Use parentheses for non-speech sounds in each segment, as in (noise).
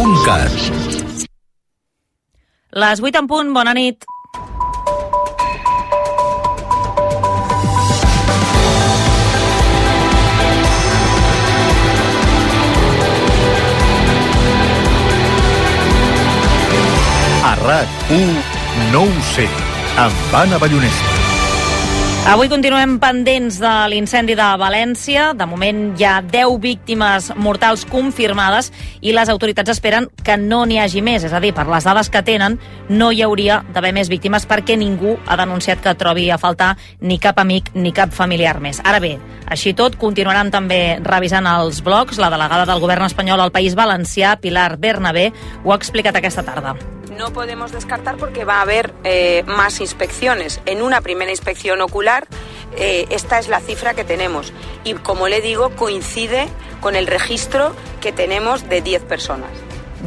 radiocatalunya.cat Les 8 en punt, bona nit. A RAC1 no ho sé, amb Anna Ballonesta. Avui continuem pendents de l'incendi de València. De moment hi ha 10 víctimes mortals confirmades i les autoritats esperen que no n'hi hagi més. És a dir, per les dades que tenen, no hi hauria d'haver més víctimes perquè ningú ha denunciat que trobi a faltar ni cap amic ni cap familiar més. Ara bé, així tot, continuaran també revisant els blocs. La delegada del govern espanyol al País Valencià, Pilar Bernabé, ho ha explicat aquesta tarda. No podemos descartar porque va a haber eh, más inspecciones. En una primera inspección ocular, eh, esta es la cifra que tenemos. Y como le digo, coincide con el registro que tenemos de 10 personas.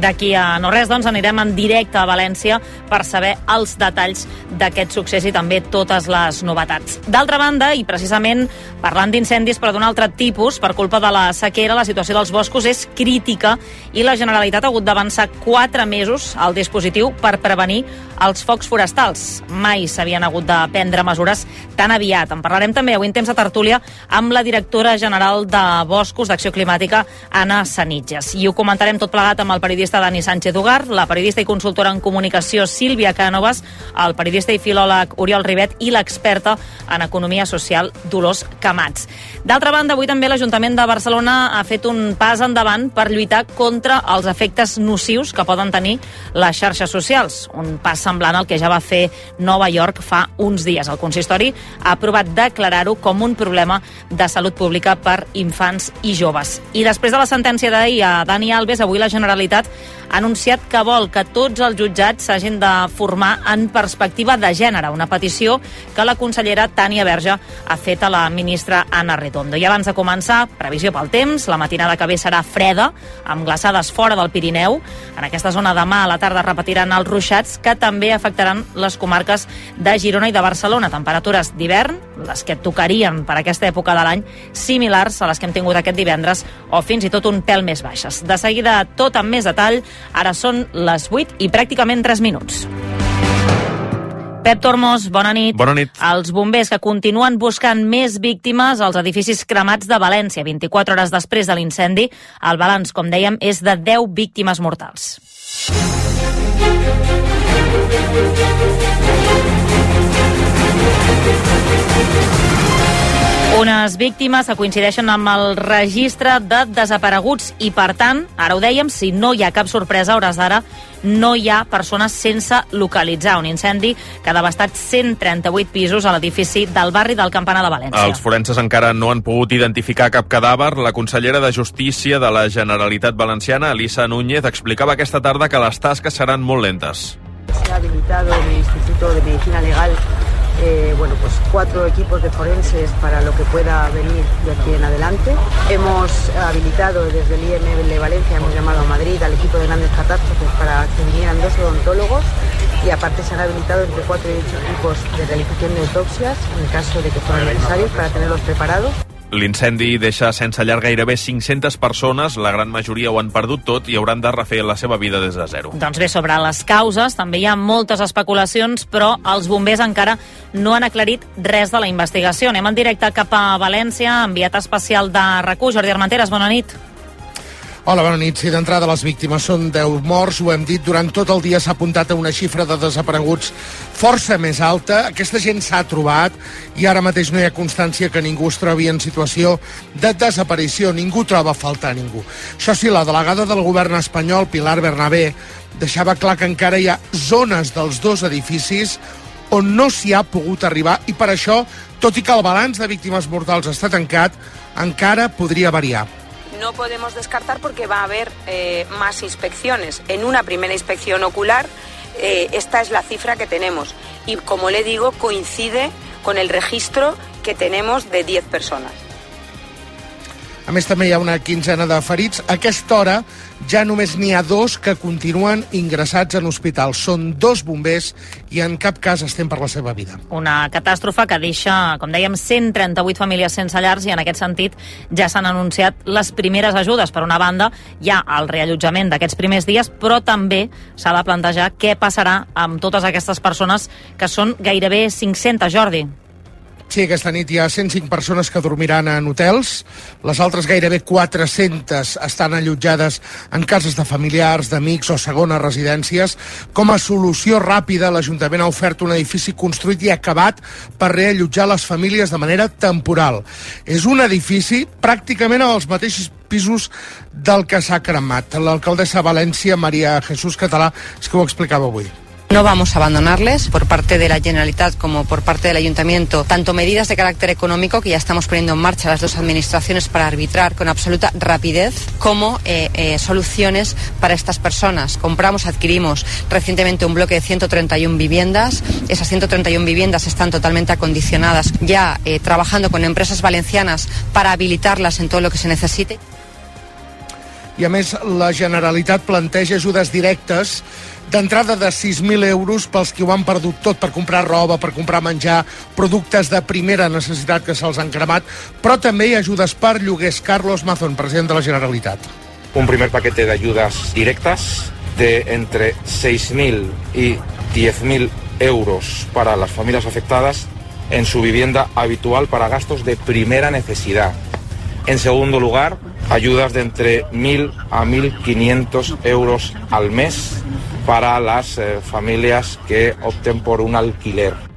D'aquí a no res, doncs, anirem en directe a València per saber els detalls d'aquest succés i també totes les novetats. D'altra banda, i precisament parlant d'incendis però d'un altre tipus, per culpa de la sequera, la situació dels boscos és crítica i la Generalitat ha hagut d'avançar quatre mesos al dispositiu per prevenir els focs forestals. Mai s'havien hagut de prendre mesures tan aviat. En parlarem també avui en temps de tertúlia amb la directora general de Boscos d'Acció Climàtica, Anna Sanitges. I ho comentarem tot plegat amb el periodista Dani Sánchez Ugar, la periodista i consultora en comunicació Sílvia Cànovas, el periodista i filòleg Oriol Ribet i l'experta en economia social Dolors Camats. D'altra banda, avui també l'Ajuntament de Barcelona ha fet un pas endavant per lluitar contra els efectes nocius que poden tenir les xarxes socials. Un pas semblant al que ja va fer Nova York fa uns dies. El consistori ha aprovat declarar-ho com un problema de salut pública per infants i joves. I després de la sentència d'ahir a Dani Alves, avui la Generalitat ha anunciat que vol que tots els jutjats s'hagin de formar en perspectiva de gènere, una petició que la consellera Tània Verge ha fet a la ministra Anna Redondo. I abans de començar, previsió pel temps, la matinada que ve serà freda, amb glaçades fora del Pirineu. En aquesta zona demà a la tarda repetiran els ruixats que també afectaran les comarques de Girona i de Barcelona. Temperatures d'hivern, les que tocarien per aquesta època de l'any, similars a les que hem tingut aquest divendres o fins i tot un pèl més baixes. De seguida, tot amb més detall, ara són les 8 i pràcticament 3 minuts. Pep Tormos, bona nit. Bona nit. Els bombers que continuen buscant més víctimes als edificis cremats de València 24 hores després de l'incendi. El balanç, com dèiem, és de 10 víctimes mortals. Unes víctimes que coincideixen amb el registre de desapareguts i, per tant, ara ho dèiem, si no hi ha cap sorpresa a hores d'ara, no hi ha persones sense localitzar. Un incendi que ha devastat 138 pisos a l'edifici del barri del Campanar de València. Els forenses encara no han pogut identificar cap cadàver. La consellera de Justícia de la Generalitat Valenciana, Elisa Núñez, explicava aquesta tarda que les tasques seran molt lentes. Se ha habilitado en el Instituto de Medicina Legal eh, bueno, pues cuatro equipos de forenses para lo que pueda venir de aquí en adelante. Hemos habilitado desde el IEM de Valencia, hemos llamado a Madrid al equipo de grandes catástrofes para que vinieran dos odontólogos y aparte se han habilitado entre cuatro y ocho equipos de realización de autopsias en caso de que fueran necesarios para tenerlos preparados. L'incendi deixa sense llar gairebé 500 persones, la gran majoria ho han perdut tot i hauran de refer la seva vida des de zero. Doncs bé, sobre les causes també hi ha moltes especulacions, però els bombers encara no han aclarit res de la investigació. Anem en directe cap a València, enviat especial de RAC1. Jordi Armenteres, bona nit. Hola, bona nit. Si d'entrada les víctimes són 10 morts, ho hem dit, durant tot el dia s'ha apuntat a una xifra de desapareguts força més alta. Aquesta gent s'ha trobat i ara mateix no hi ha constància que ningú es trobi en situació de desaparició. Ningú troba a faltar a ningú. Això sí, la delegada del govern espanyol, Pilar Bernabé, deixava clar que encara hi ha zones dels dos edificis on no s'hi ha pogut arribar i per això, tot i que el balanç de víctimes mortals està tancat, encara podria variar. No podemos descartar porque va a haber eh, más inspecciones. En una primera inspección ocular, eh, esta es la cifra que tenemos. Y como le digo, coincide con el registro que tenemos de 10 personas. A més, també hi ha una quinzena de ferits. A aquesta hora ja només n'hi ha dos que continuen ingressats en hospital. Són dos bombers i en cap cas estem per la seva vida. Una catàstrofe que deixa, com dèiem, 138 famílies sense llars i en aquest sentit ja s'han anunciat les primeres ajudes. Per una banda, hi ha el reallotjament d'aquests primers dies, però també s'ha de plantejar què passarà amb totes aquestes persones que són gairebé 500, Jordi. Sí, aquesta nit hi ha 105 persones que dormiran en hotels. Les altres gairebé 400 estan allotjades en cases de familiars, d'amics o segones residències. Com a solució ràpida, l'Ajuntament ha ofert un edifici construït i acabat per reallotjar les famílies de manera temporal. És un edifici pràcticament als mateixos pisos del que s'ha cremat. L'alcaldessa de València, Maria Jesús Català, és que ho explicava avui. No vamos a abandonarles por parte de la Generalitat como por parte del Ayuntamiento, tanto medidas de carácter económico que ya estamos poniendo en marcha las dos administraciones para arbitrar con absoluta rapidez, como eh, eh, soluciones para estas personas. Compramos, adquirimos recientemente un bloque de 131 viviendas. Esas 131 viviendas están totalmente acondicionadas, ya eh, trabajando con empresas valencianas para habilitarlas en todo lo que se necesite. I a la Generalitat planteja ajudes directes d'entrada de 6.000 euros pels que ho han perdut tot per comprar roba, per comprar menjar, productes de primera necessitat que se'ls han cremat, però també hi ajudes per lloguers. Carlos Mazón, president de la Generalitat. Un primer paquete de ayudas directas de entre 6.000 y 10.000 euros para las familias afectadas en su vivienda habitual para gastos de primera necesidad. En segundo lugar, ayudas de entre 1.000 a 1.500 euros al mes para las eh, familias que opten por un alquiler.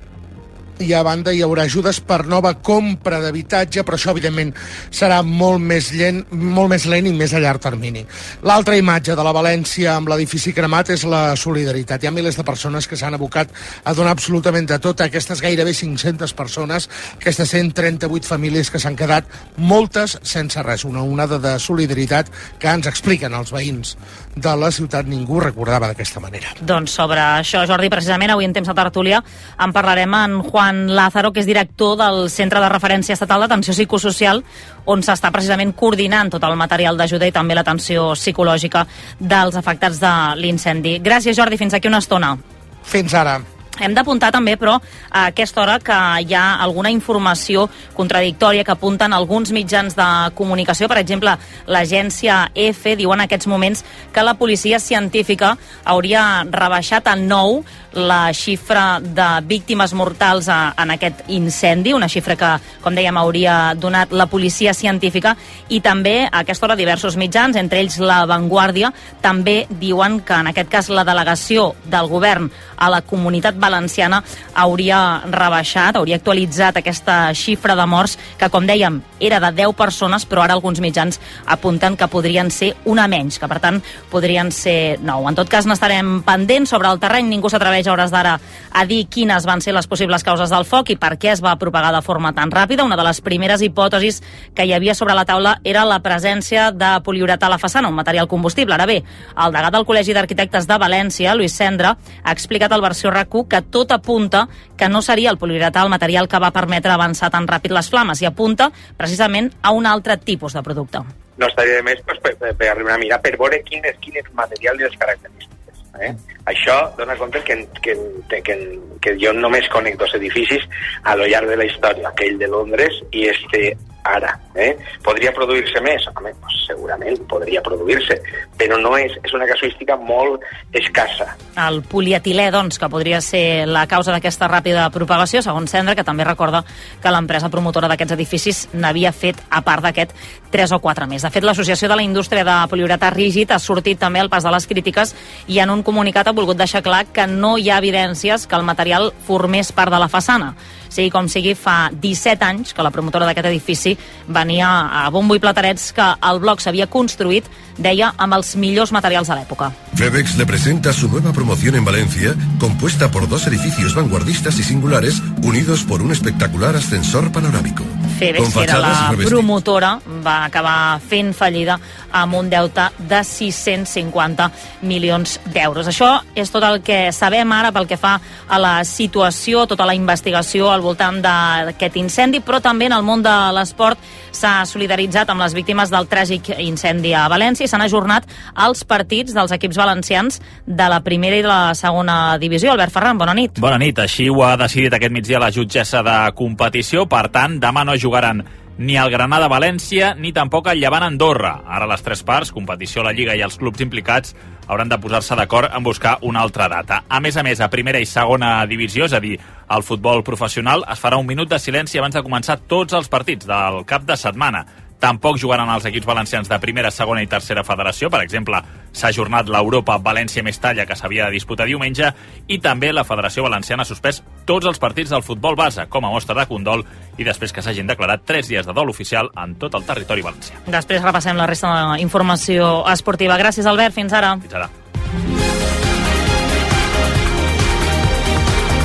I a banda hi haurà ajudes per nova compra d'habitatge, però això evidentment serà molt més lent, molt més lent i més a llarg termini. L'altra imatge de la València amb l'edifici cremat és la solidaritat. Hi ha milers de persones que s'han abocat a donar absolutament de tot a aquestes gairebé 500 persones, aquestes 138 famílies que s'han quedat moltes sense res. Una onada de solidaritat que ens expliquen els veïns de la ciutat. Ningú recordava d'aquesta manera. Doncs sobre això, Jordi, precisament avui en temps de tertúlia en parlarem en Juan Juan Lázaro, que és director del Centre de Referència Estatal d'Atenció Psicosocial, on s'està precisament coordinant tot el material d'ajuda i també l'atenció psicològica dels afectats de l'incendi. Gràcies, Jordi. Fins aquí una estona. Fins ara. Hem d'apuntar també, però, a aquesta hora que hi ha alguna informació contradictòria que apunten alguns mitjans de comunicació. Per exemple, l'agència EFE diu en aquests moments que la policia científica hauria rebaixat a 9 la xifra de víctimes mortals a, en aquest incendi, una xifra que, com dèiem, hauria donat la policia científica i també a aquesta hora diversos mitjans, entre ells La Vanguardia, també diuen que en aquest cas la delegació del govern a la comunitat valenciana hauria rebaixat, hauria actualitzat aquesta xifra de morts que, com dèiem, era de 10 persones, però ara alguns mitjans apunten que podrien ser una menys, que per tant podrien ser 9. En tot cas, n'estarem pendents sobre el terreny, ningú s'atreveix a hores d'ara a dir quines van ser les possibles causes del foc i per què es va propagar de forma tan ràpida. Una de les primeres hipòtesis que hi havia sobre la taula era la presència de poliuretà a la façana, un material combustible. Ara bé, el degà del Col·legi d'Arquitectes de València, Lluís Cendra, ha explicat al versió rac que tot apunta que no seria el poliuretà el material que va permetre avançar tan ràpid les flames i apunta precisament a un altre tipus de producte. No estaria de més pues, per, per, per arribar a mirar, per veure quin és, quin és material i les característiques. Eh? Això dona compte que, que, que, que jo només conec dos edificis a lo llarg de la història, aquell de Londres i este ara. Eh? Podria produir-se més? Home, pues segurament podria produir-se, però no és, és una casuística molt escassa. El polietilè, doncs, que podria ser la causa d'aquesta ràpida propagació, segons Cendra, que també recorda que l'empresa promotora d'aquests edificis n'havia fet, a part d'aquest, tres o quatre més. De fet, l'Associació de la Indústria de Poliuretà Rígid ha sortit també al pas de les crítiques i en un comunicat ha volgut deixar clar que no hi ha evidències que el material formés part de la façana. Sigui com sigui, fa 17 anys que la promotora d'aquest edifici venia a bombo i platarets que el bloc s'havia construït, deia, amb els millors materials de l'època. FedEx le presenta su nueva promoción en Valencia, compuesta por dos edificios vanguardistas y singulares unidos por un espectacular ascensor panorámico. Febes, que era la promotora, va acabar fent fallida amb un deute de 650 milions d'euros. Això és tot el que sabem ara pel que fa a la situació, tota la investigació al voltant d'aquest incendi, però també en el món de l'esport s'ha solidaritzat amb les víctimes del tràgic incendi a València i s'han ajornat els partits dels equips valencians de la primera i de la segona divisió. Albert Ferran, bona nit. Bona nit. Així ho ha decidit aquest migdia la jutgessa de competició. Per tant, demà no jugaran ni el Granada València ni tampoc el Llevant Andorra. Ara les tres parts, competició, la Lliga i els clubs implicats, hauran de posar-se d'acord en buscar una altra data. A més a més, a primera i segona divisió, és a dir, al futbol professional, es farà un minut de silenci abans de començar tots els partits del cap de setmana. Tampoc jugaran els equips valencians de primera, segona i tercera federació. Per exemple, s'ha ajornat l'Europa València-Mestalla, que s'havia de disputar diumenge, i també la Federació Valenciana ha suspès tots els partits del futbol base, com a mostra de condol, i després que s'hagin declarat tres dies de dol oficial en tot el territori valencià. Després repassem la resta d'informació esportiva. Gràcies, Albert. Fins ara. Fins ara.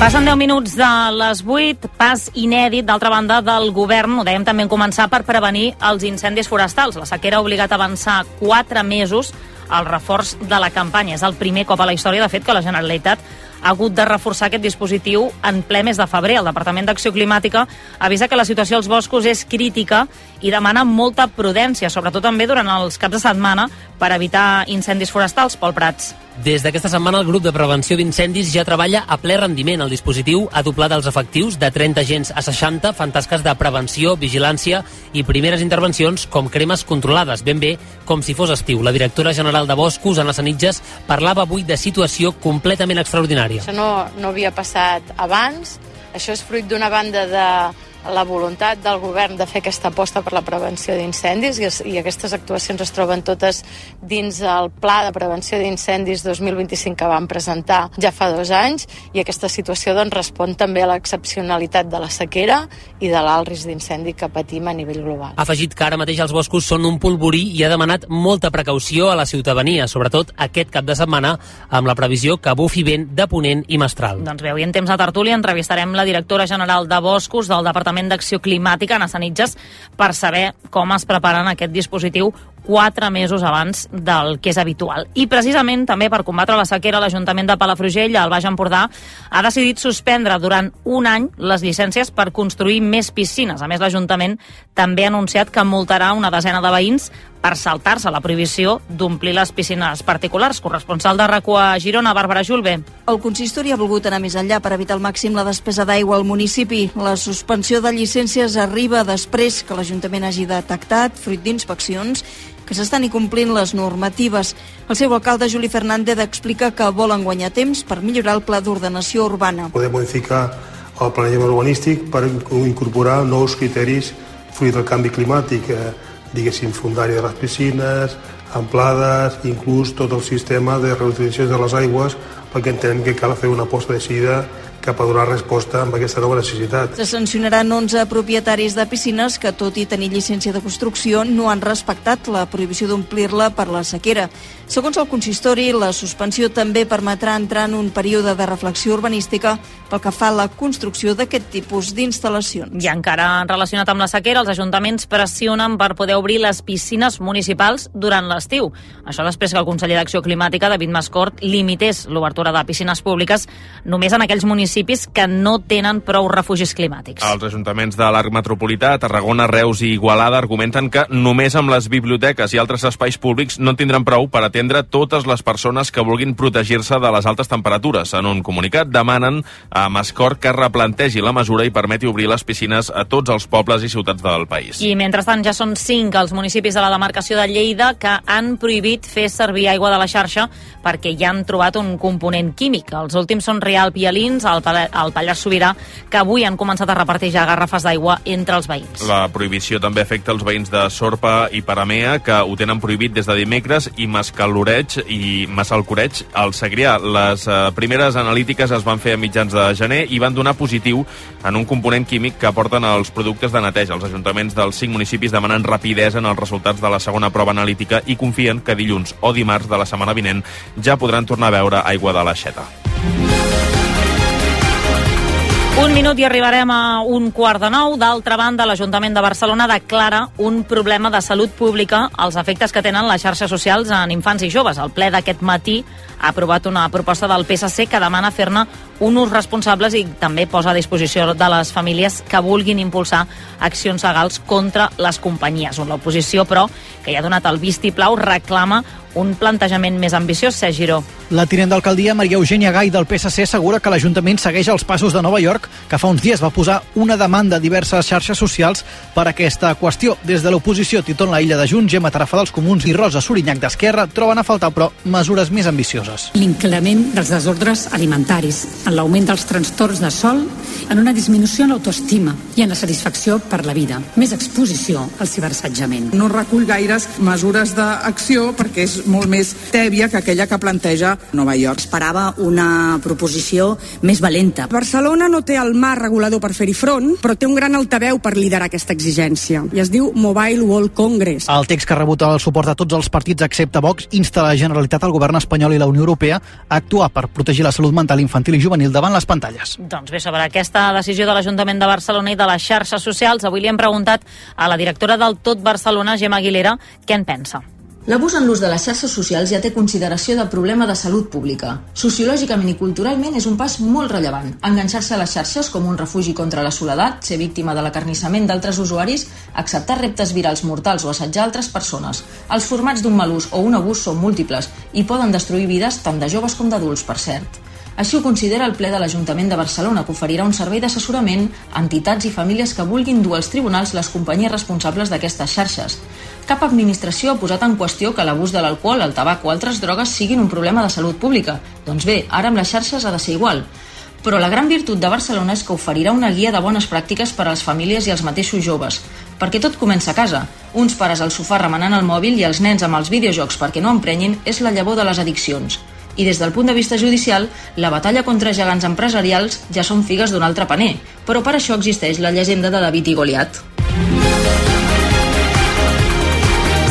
Passen 10 minuts de les 8, pas inèdit, d'altra banda, del govern, ho dèiem també en començar, per prevenir els incendis forestals. La sequera ha obligat a avançar 4 mesos el reforç de la campanya. És el primer cop a la història, de fet, que la Generalitat ha hagut de reforçar aquest dispositiu en ple mes de febrer. El Departament d'Acció Climàtica avisa que la situació als boscos és crítica i demana molta prudència, sobretot també durant els caps de setmana, per evitar incendis forestals. Pol Prats. Des d'aquesta setmana el grup de prevenció d'incendis ja treballa a ple rendiment. El dispositiu ha doblat els efectius de 30 agents a 60, fan tasques de prevenció, vigilància i primeres intervencions com cremes controlades, ben bé com si fos estiu. La directora general de Boscos, Anna Sanitges, parlava avui de situació completament extraordinària. Això no, no havia passat abans. Això és fruit d'una banda de la voluntat del govern de fer aquesta aposta per la prevenció d'incendis i, i aquestes actuacions es troben totes dins el Pla de Prevenció d'Incendis 2025 que vam presentar ja fa dos anys i aquesta situació doncs, respon també a l'excepcionalitat de la sequera i de l'alt risc d'incendi que patim a nivell global. Ha afegit que ara mateix els boscos són un polvorí i ha demanat molta precaució a la ciutadania, sobretot aquest cap de setmana, amb la previsió que bufi vent de Ponent i Mestral. Doncs bé, avui en temps de tertúlia entrevistarem la directora general de Boscos del Departament d'Acció Climàtica, Anna Sanitges, per saber com es preparen aquest dispositiu quatre mesos abans del que és habitual. I precisament també per combatre la sequera, l'Ajuntament de Palafrugell, al Baix Empordà, ha decidit suspendre durant un any les llicències per construir més piscines. A més, l'Ajuntament també ha anunciat que multarà una desena de veïns per saltar-se la prohibició d'omplir les piscines particulars. Corresponsal de RACU a Girona, Bàrbara Julve. El consistori ha volgut anar més enllà per evitar al màxim la despesa d'aigua al municipi. La suspensió de llicències arriba després que l'Ajuntament hagi detectat, fruit d'inspeccions, que s'estan incomplint les normatives. El seu alcalde, Juli Fernández, explica que volen guanyar temps per millorar el pla d'ordenació urbana. poder modificar el planejament urbanístic per incorporar nous criteris fruit del canvi climàtic, eh, diguéssim, fundària de les piscines, amplades, inclús tot el sistema de reutilització de les aigües, perquè entenem que cal fer una aposta decidida cap a donar resposta amb aquesta nova necessitat. Se sancionaran 11 propietaris de piscines que, tot i tenir llicència de construcció, no han respectat la prohibició d'omplir-la per la sequera. Segons el consistori, la suspensió també permetrà entrar en un període de reflexió urbanística pel que fa a la construcció d'aquest tipus d'instal·lacions. I encara relacionat amb la sequera, els ajuntaments pressionen per poder obrir les piscines municipals durant l'estiu. Això després que el conseller d'Acció Climàtica, David Mascort, limités l'obertura de piscines públiques només en aquells municipis que no tenen prou refugis climàtics. Els ajuntaments de l'Arc Metropolità, Tarragona, Reus i Igualada argumenten que només amb les biblioteques i altres espais públics no tindran prou per atendre totes les persones que vulguin protegir-se de les altes temperatures. En un comunicat demanen a Mascort que replantegi la mesura i permeti obrir les piscines a tots els pobles i ciutats del país. I mentrestant ja són cinc els municipis de la demarcació de Lleida que han prohibit fer servir aigua de la xarxa perquè hi han trobat un component químic. Els últims són Rialp i Alins, al, al Pallars Sobirà, que avui han començat a repartir ja garrafes d'aigua entre els veïns. La prohibició també afecta els veïns de Sorpa i Paramea, que ho tenen prohibit des de dimecres, i Mascaloreig i Massalcoreig al Segrià. Les eh, primeres analítiques es van fer a mitjans de gener i van donar positiu en un component químic que aporten els productes de neteja. Els ajuntaments dels cinc municipis demanen rapidesa en els resultats de la segona prova analítica i confien que dilluns o dimarts de la setmana vinent ja podran tornar a veure aigua de l'aixeta. Un minut i arribarem a un quart de nou. D'altra banda, l'Ajuntament de Barcelona declara un problema de salut pública als efectes que tenen les xarxes socials en infants i joves. El ple d'aquest matí ha aprovat una proposta del PSC que demana fer-ne un ús responsables i també posa a disposició de les famílies que vulguin impulsar accions legals contra les companyies. L'oposició, però, que ja ha donat el vistiplau, reclama un plantejament més ambiciós, Sergi Giró. La tinent d'alcaldia Maria Eugènia Gai del PSC assegura que l'Ajuntament segueix els passos de Nova York, que fa uns dies va posar una demanda a diverses xarxes socials per aquesta qüestió. Des de l'oposició, Titon La Illa de Junts, Gemma Tarafa dels Comuns i Rosa Sorinyac d'Esquerra troben a faltar, però, mesures més ambicioses. L'increment dels desordres alimentaris, en l'augment dels trastorns de sol, en una disminució en l'autoestima i en la satisfacció per la vida. Més exposició al ciberassetjament. No recull gaires mesures d'acció perquè és molt més tèbia que aquella que planteja Nova York. Esperava una proposició més valenta. Barcelona no té el mar regulador per fer-hi front, però té un gran altaveu per liderar aquesta exigència. I es diu Mobile World Congress. El text que ha rebut el suport de tots els partits excepte Vox insta la Generalitat, el govern espanyol i la Unió Europea a actuar per protegir la salut mental infantil i juvenil davant les pantalles. Doncs bé, sobre aquesta decisió de l'Ajuntament de Barcelona i de les xarxes socials, avui li hem preguntat a la directora del Tot Barcelona, Gemma Aguilera, què en pensa. L'abús en l'ús de les xarxes socials ja té consideració de problema de salut pública. Sociològicament i culturalment és un pas molt rellevant. Enganxar-se a les xarxes com un refugi contra la soledat, ser víctima de l'acarnissament d'altres usuaris, acceptar reptes virals mortals o assetjar altres persones. Els formats d'un mal ús o un abús són múltiples i poden destruir vides tant de joves com d'adults, per cert. Així ho considera el ple de l'Ajuntament de Barcelona, que oferirà un servei d'assessorament a entitats i famílies que vulguin dur als tribunals les companyies responsables d'aquestes xarxes. Cap administració ha posat en qüestió que l'abús de l'alcohol, el tabac o altres drogues siguin un problema de salut pública. Doncs bé, ara amb les xarxes ha de ser igual. Però la gran virtut de Barcelona és que oferirà una guia de bones pràctiques per a les famílies i els mateixos joves, perquè tot comença a casa. Uns pares al sofà remenant el mòbil i els nens amb els videojocs perquè no emprenyin és la llavor de les addiccions i des del punt de vista judicial, la batalla contra gegants empresarials ja són figues d'un altre paner, però per això existeix la llegenda de David i Goliat.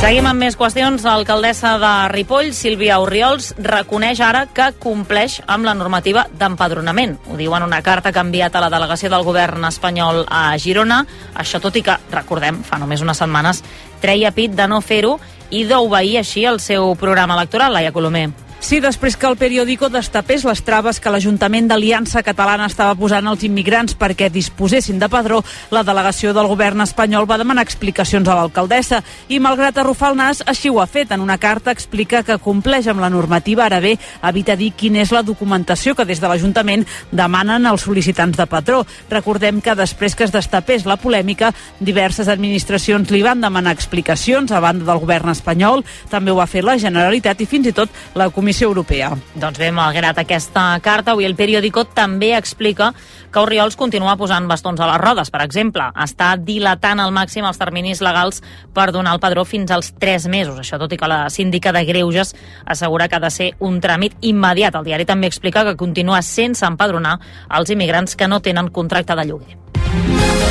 Seguim amb més qüestions. L'alcaldessa de Ripoll, Sílvia Oriols, reconeix ara que compleix amb la normativa d'empadronament. Ho diu en una carta que ha enviat a la delegació del govern espanyol a Girona. Això tot i que, recordem, fa només unes setmanes, treia pit de no fer-ho i d'obeir així el seu programa electoral, Laia Colomer. Sí, després que el periòdico destapés les traves que l'Ajuntament d'Aliança Catalana estava posant als immigrants perquè disposessin de padró, la delegació del govern espanyol va demanar explicacions a l'alcaldessa i, malgrat arrufar el nas, així ho ha fet. En una carta explica que compleix amb la normativa, ara bé, evita dir quina és la documentació que des de l'Ajuntament demanen als sol·licitants de patró. Recordem que després que es destapés la polèmica, diverses administracions li van demanar explicacions a banda del govern espanyol, també ho va fer la Generalitat i fins i tot la Comissió Comissió Europea. Doncs bé, malgrat aquesta carta, avui el periòdico també explica que Oriols continua posant bastons a les rodes. Per exemple, està dilatant al màxim els terminis legals per donar el padró fins als 3 mesos. Això tot i que la síndica de Greuges assegura que ha de ser un tràmit immediat. El diari també explica que continua sense empadronar els immigrants que no tenen contracte de lloguer.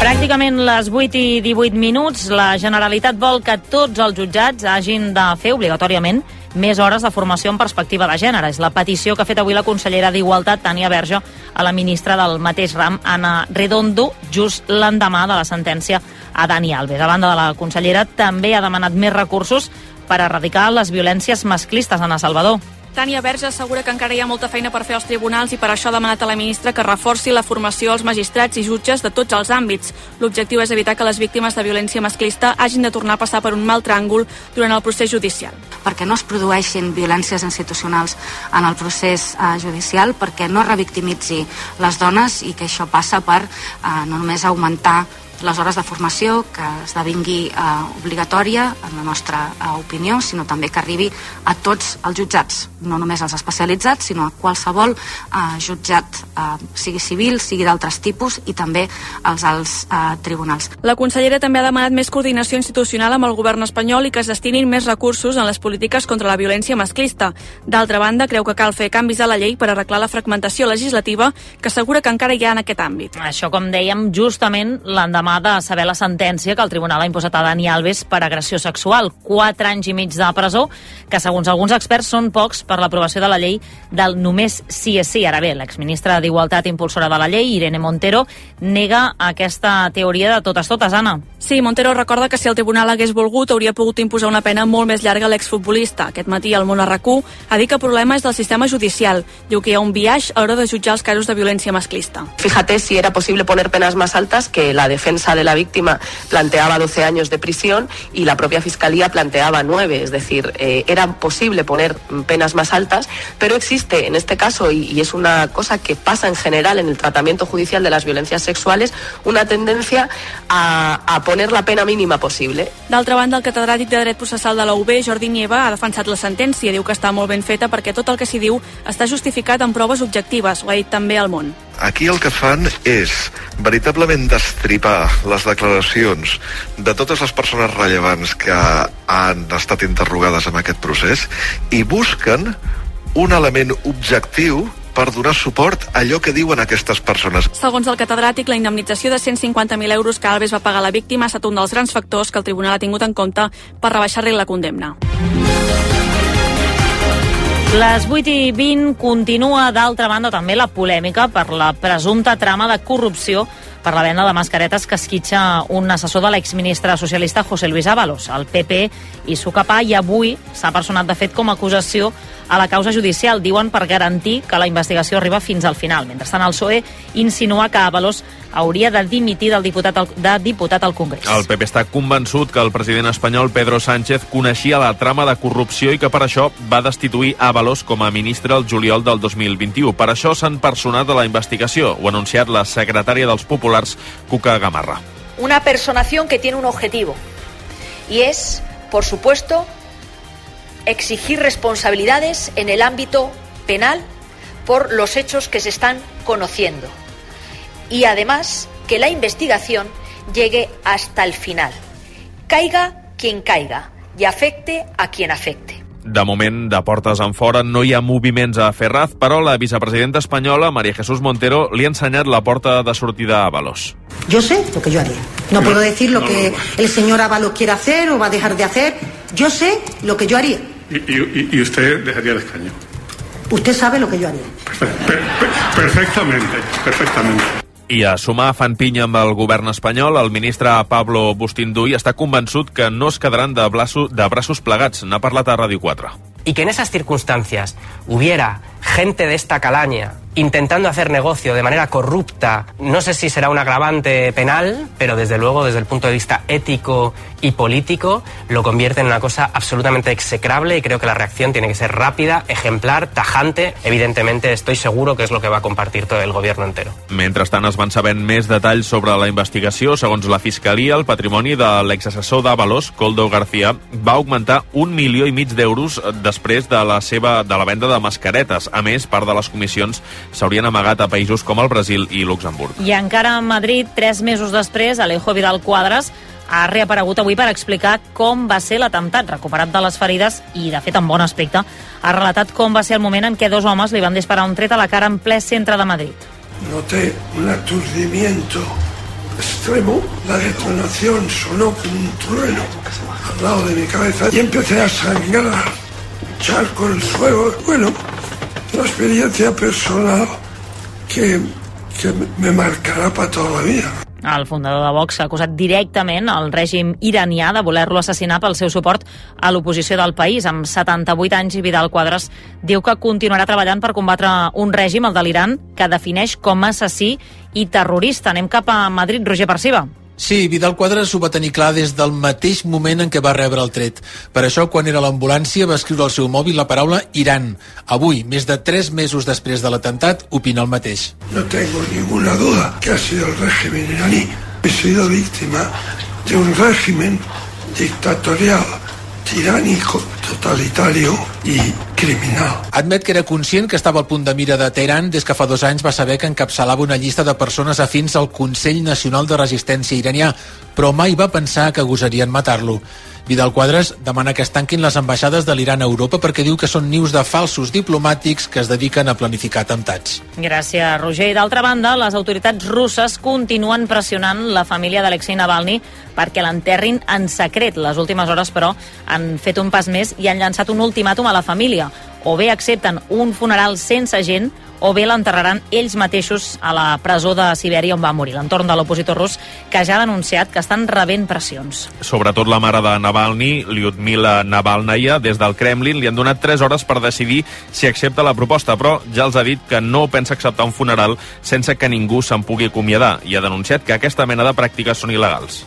Pràcticament les 8 i 18 minuts, la Generalitat vol que tots els jutjats hagin de fer obligatòriament més hores de formació en perspectiva de gènere. És la petició que ha fet avui la consellera d'Igualtat, Tània Verge, a la ministra del mateix ram, Anna Redondo, just l'endemà de la sentència a Dani Alves. A banda de la consellera, també ha demanat més recursos per erradicar les violències masclistes, Anna Salvador. Tània Verge assegura que encara hi ha molta feina per fer als tribunals i per això ha demanat a la ministra que reforci la formació als magistrats i jutges de tots els àmbits. L'objectiu és evitar que les víctimes de violència masclista hagin de tornar a passar per un mal tràngol durant el procés judicial. Perquè no es produeixin violències institucionals en el procés eh, judicial, perquè no revictimitzi les dones i que això passa per eh, no només augmentar les hores de formació, que esdevingui eh, obligatòria, en la nostra eh, opinió, sinó també que arribi a tots els jutjats, no només als especialitzats, sinó a qualsevol eh, jutjat, eh, sigui civil, sigui d'altres tipus, i també als alts eh, tribunals. La consellera també ha demanat més coordinació institucional amb el govern espanyol i que es destinin més recursos en les polítiques contra la violència masclista. D'altra banda, creu que cal fer canvis a la llei per arreglar la fragmentació legislativa que assegura que encara hi ha en aquest àmbit. Això, com dèiem, justament l'endemà l'endemà de saber la sentència que el tribunal ha imposat a Dani Alves per agressió sexual. Quatre anys i mig de presó, que segons alguns experts són pocs per l'aprovació de la llei del només sí és sí. Ara bé, l'exministra d'Igualtat impulsora de la llei, Irene Montero, nega aquesta teoria de totes totes, Anna. Sí, Montero recorda que si el tribunal hagués volgut hauria pogut imposar una pena molt més llarga a l'exfutbolista. Aquest matí el món RAC1 ha dit que el problema és del sistema judicial. Diu que hi ha un viatge a l'hora de jutjar els casos de violència masclista. Fíjate si era posible poner penas más altas, que la defensa de la víctima planteaba 12 años de prisión y la propia Fiscalía planteaba 9. Es decir, eh, era posible poner penas más altas, pero existe en este caso, y, y es una cosa que pasa en general en el tratamiento judicial de las violencias sexuales, una tendencia a, a poner la pena mínima posible. D'altra banda, el catedràtic de Dret Processal de la UB, Jordi Nieva, ha defensat la sentència. Diu que està molt ben feta perquè tot el que s'hi diu està justificat amb proves objectives. Ho ha dit també al món. Aquí el que fan és veritablement destripar les declaracions de totes les persones rellevants que han estat interrogades en aquest procés i busquen un element objectiu per donar suport a allò que diuen aquestes persones. Segons el catedràtic, la indemnització de 150.000 euros que Alves va pagar a la víctima ha estat un dels grans factors que el tribunal ha tingut en compte per rebaixar-li la condemna. Les 8 i 20 continua, d'altra banda, també la polèmica per la presumpta trama de corrupció per la venda de mascaretes que esquitxa un assessor de l'exministre socialista José Luis Ábalos. El PP i Sucapà i avui s'ha personat de fet com a acusació a la causa judicial, diuen per garantir que la investigació arriba fins al final. Mentrestant, el PSOE insinua que Ábalos hauria de dimitir del diputat al, de diputat al Congrés. El PP està convençut que el president espanyol Pedro Sánchez coneixia la trama de corrupció i que per això va destituir Ábalos com a ministre el juliol del 2021. Per això s'han personat a la investigació, ho ha anunciat la secretària dels populars, Cuca Gamarra. Una personación que tiene un objetivo y es, por supuesto, exigir responsabilidades en el ámbito penal por los hechos que se están conociendo y además que la investigación llegue hasta el final, caiga quien caiga y afecte a quien afecte. De moment, de portes en fora, no hi ha moviments a Ferraz, però la vicepresidenta espanyola, María Jesús Montero, li ha ensenyat la porta de sortida a Avalos. Yo sé lo que yo haría. No, puedo decir lo que el señor Ábalos quiere hacer o va a dejar de hacer. Yo sé lo que yo haría. Y, y- y usted dejaría el escaño. Usted sabe lo que yo haría. Perfectamente, perfectamente. I a sumar fan pinya amb el govern espanyol, el ministre Pablo Bustinduy està convençut que no es quedaran de, braço, de braços plegats. N'ha parlat a Ràdio 4. Y que en esas circunstancias hubiera gente de esta calaña intentando hacer negocio de manera corrupta, no sé si será un agravante penal, pero desde luego desde el punto de vista ético y político lo convierte en una cosa absolutamente execrable y creo que la reacción tiene que ser rápida, ejemplar, tajante. Evidentemente estoy seguro que es lo que va a compartir todo el gobierno entero. Mentrestant es van sabent més detalls sobre la investigació. Segons la Fiscalia, el patrimoni de l'exassessor d'Avalos, Coldo García, va augmentar un milió i mig d'euros després de la seva de la venda de mascaretes. A més, part de les comissions s'haurien amagat a països com el Brasil i Luxemburg. I encara a Madrid, tres mesos després, Alejo Vidal Quadras ha reaparegut avui per explicar com va ser l'atemptat, recuperat de les ferides i, de fet, en bon aspecte. Ha relatat com va ser el moment en què dos homes li van disparar un tret a la cara en ple centre de Madrid. Noté un aturdimiento extremo. La detonación sonó como un trueno al lado de mi cabeza y empecé a sangrar. Charco el suelo. Bueno, una experiencia personal que, que me marcará para toda la vida. El fundador de Vox ha acusat directament el règim iranià de voler-lo assassinar pel seu suport a l'oposició del país. Amb 78 anys i Vidal Quadras diu que continuarà treballant per combatre un règim, el de l'Iran, que defineix com a assassí i terrorista. Anem cap a Madrid, Roger Perciba. Sí, Vidal Quadras ho va tenir clar des del mateix moment en què va rebre el tret. Per això, quan era a l'ambulància, va escriure al seu mòbil la paraula Iran. Avui, més de tres mesos després de l'atemptat, opina el mateix. No tengo ninguna duda que ha sido el régimen iraní. He sido víctima de un régimen dictatorial, tiránico, totalitario y criminal. Admet que era conscient que estava al punt de mira de Teheran des que fa dos anys va saber que encapçalava una llista de persones afins al Consell Nacional de Resistència iranià, però mai va pensar que gosarien matar-lo. Vidal Quadras demana que es tanquin les ambaixades de l'Iran a Europa perquè diu que són nius de falsos diplomàtics que es dediquen a planificar atemptats. Gràcies, Roger. I d'altra banda, les autoritats russes continuen pressionant la família d'Alexei Navalny perquè l'enterrin en secret. Les últimes hores, però, han fet un pas més i han llançat un ultimàtum a la família. O bé accepten un funeral sense gent o bé l'enterraran ells mateixos a la presó de Sibèria on va morir, l'entorn de l'opositor rus, que ja ha denunciat que estan rebent pressions. Sobretot la mare de Navalny, Lyudmila Navalnaya, des del Kremlin li han donat 3 hores per decidir si accepta la proposta, però ja els ha dit que no pensa acceptar un funeral sense que ningú se'n pugui acomiadar i ha denunciat que aquesta mena de pràctiques són il·legals.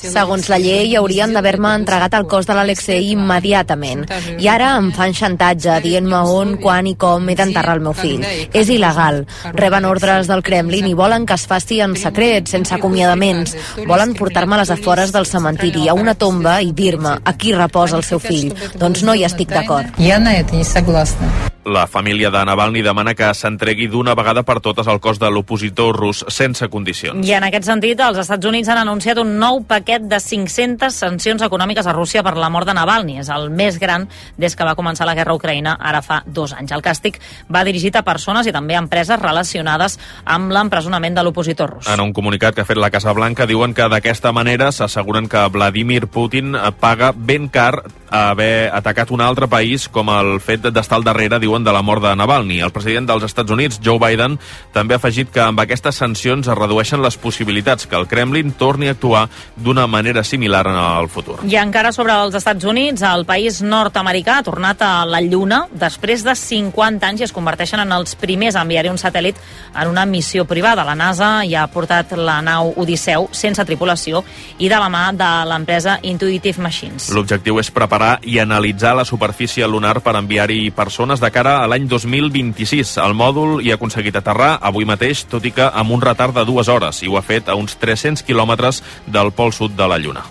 Segons la llei, haurien d'haver-me entregat el cos de l'Alexei immediatament. I ara em fan xantatge, dient-me on, quan i com he d'enterrar el meu fill. És il·legal. Reben ordres del Kremlin i volen que es faci en secret, sense acomiadaments. Volen portar-me a les afores del cementiri, a una tomba, i dir-me a qui reposa el seu fill. Doncs no hi estic d'acord. Ja no hi estic d'acord. La família de Navalny demana que s'entregui d'una vegada per totes el cos de l'opositor rus sense condicions. I en aquest sentit, els Estats Units han anunciat un nou paquet de 500 sancions econòmiques a Rússia per la mort de Navalny. És el més gran des que va començar la guerra a Ucraïna, ara fa dos anys. El càstig va dirigit a persones i també a empreses relacionades amb l'empresonament de l'opositor rus. En un comunicat que ha fet la Casa Blanca diuen que d'aquesta manera s'asseguren que Vladimir Putin paga ben car haver atacat un altre país com el fet d'estar al darrere, diuen, de la mort de Navalny. El president dels Estats Units, Joe Biden, també ha afegit que amb aquestes sancions es redueixen les possibilitats que el Kremlin torni a actuar d'una manera similar en el futur. I encara sobre els Estats Units, el país nord-americà ha tornat a la Lluna després de 50 anys i es converteixen en els primers a enviar un satèl·lit en una missió privada. La NASA ja ha portat la nau Odisseu sense tripulació i de la mà de l'empresa Intuitive Machines. L'objectiu és preparar i analitzar la superfície lunar per enviar-hi persones de cara a l'any 2026. El mòdul hi ha aconseguit aterrar avui mateix, tot i que amb un retard de dues hores, i ho ha fet a uns 300 quilòmetres del pol sud de la Lluna.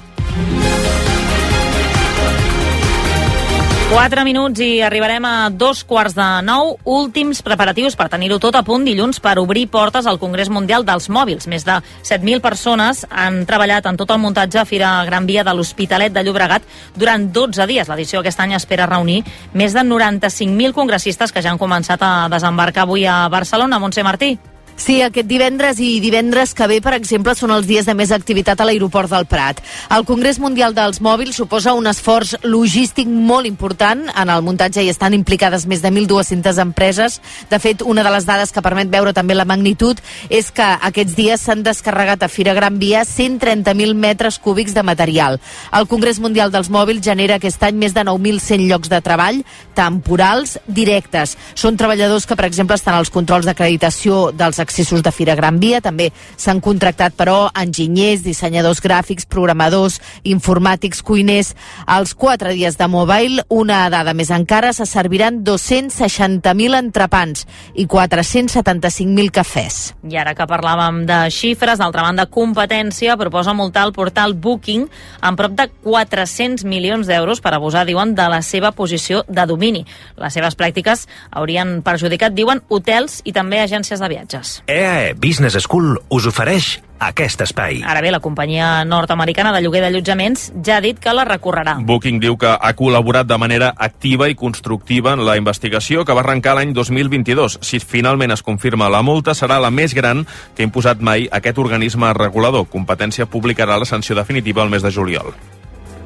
4 minuts i arribarem a dos quarts de nou. Últims preparatius per tenir-ho tot a punt dilluns per obrir portes al Congrés Mundial dels Mòbils. Més de 7.000 persones han treballat en tot el muntatge a Fira Gran Via de l'Hospitalet de Llobregat durant 12 dies. L'edició aquest any espera reunir més de 95.000 congressistes que ja han començat a desembarcar avui a Barcelona. Montse Martí. Sí, aquest divendres i divendres que ve, per exemple, són els dies de més activitat a l'aeroport del Prat. El Congrés Mundial dels Mòbils suposa un esforç logístic molt important. En el muntatge hi estan implicades més de 1.200 empreses. De fet, una de les dades que permet veure també la magnitud és que aquests dies s'han descarregat a Fira Gran Via 130.000 metres cúbics de material. El Congrés Mundial dels Mòbils genera aquest any més de 9.100 llocs de treball temporals directes. Són treballadors que, per exemple, estan als controls d'acreditació dels accessos de Fira Gran Via. També s'han contractat, però, enginyers, dissenyadors gràfics, programadors, informàtics, cuiners. Als quatre dies de Mobile, una dada més encara, se serviran 260.000 entrepans i 475.000 cafès. I ara que parlàvem de xifres, d'altra banda, competència proposa multar el portal Booking amb prop de 400 milions d'euros per abusar, diuen, de la seva posició de domini. Les seves pràctiques haurien perjudicat, diuen, hotels i també agències de viatges. EAE Business School us ofereix aquest espai. Ara bé, la companyia nord-americana de lloguer d'allotjaments ja ha dit que la recorrerà. Booking diu que ha col·laborat de manera activa i constructiva en la investigació que va arrencar l'any 2022. Si finalment es confirma la multa, serà la més gran que ha imposat mai aquest organisme regulador. Competència publicarà la sanció definitiva el mes de juliol.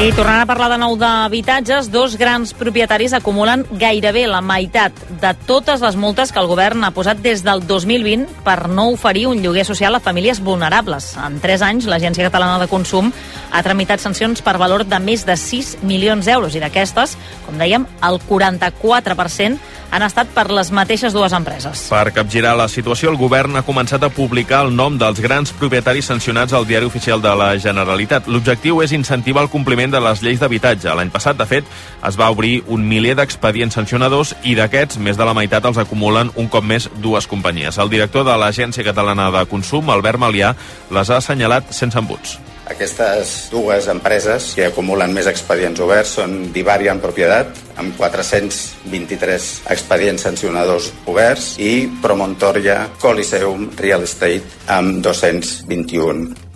I tornant a parlar de nou d'habitatges, dos grans propietaris acumulen gairebé la meitat de totes les multes que el govern ha posat des del 2020 per no oferir un lloguer social a famílies vulnerables. En tres anys, l'Agència Catalana de Consum ha tramitat sancions per valor de més de 6 milions d'euros i d'aquestes, com dèiem, el 44% han estat per les mateixes dues empreses. Per capgirar la situació, el govern ha començat a publicar el nom dels grans propietaris sancionats al Diari Oficial de la Generalitat. L'objectiu és incentivar el compliment compliment de les lleis d'habitatge. L'any passat, de fet, es va obrir un miler d'expedients sancionadors i d'aquests, més de la meitat els acumulen un cop més dues companyies. El director de l'Agència Catalana de Consum, Albert Malià, les ha assenyalat sense embuts. Aquestes dues empreses que acumulen més expedients oberts són Divaria en propietat, amb 423 expedients sancionadors oberts, i Promontoria Coliseum Real Estate, amb 221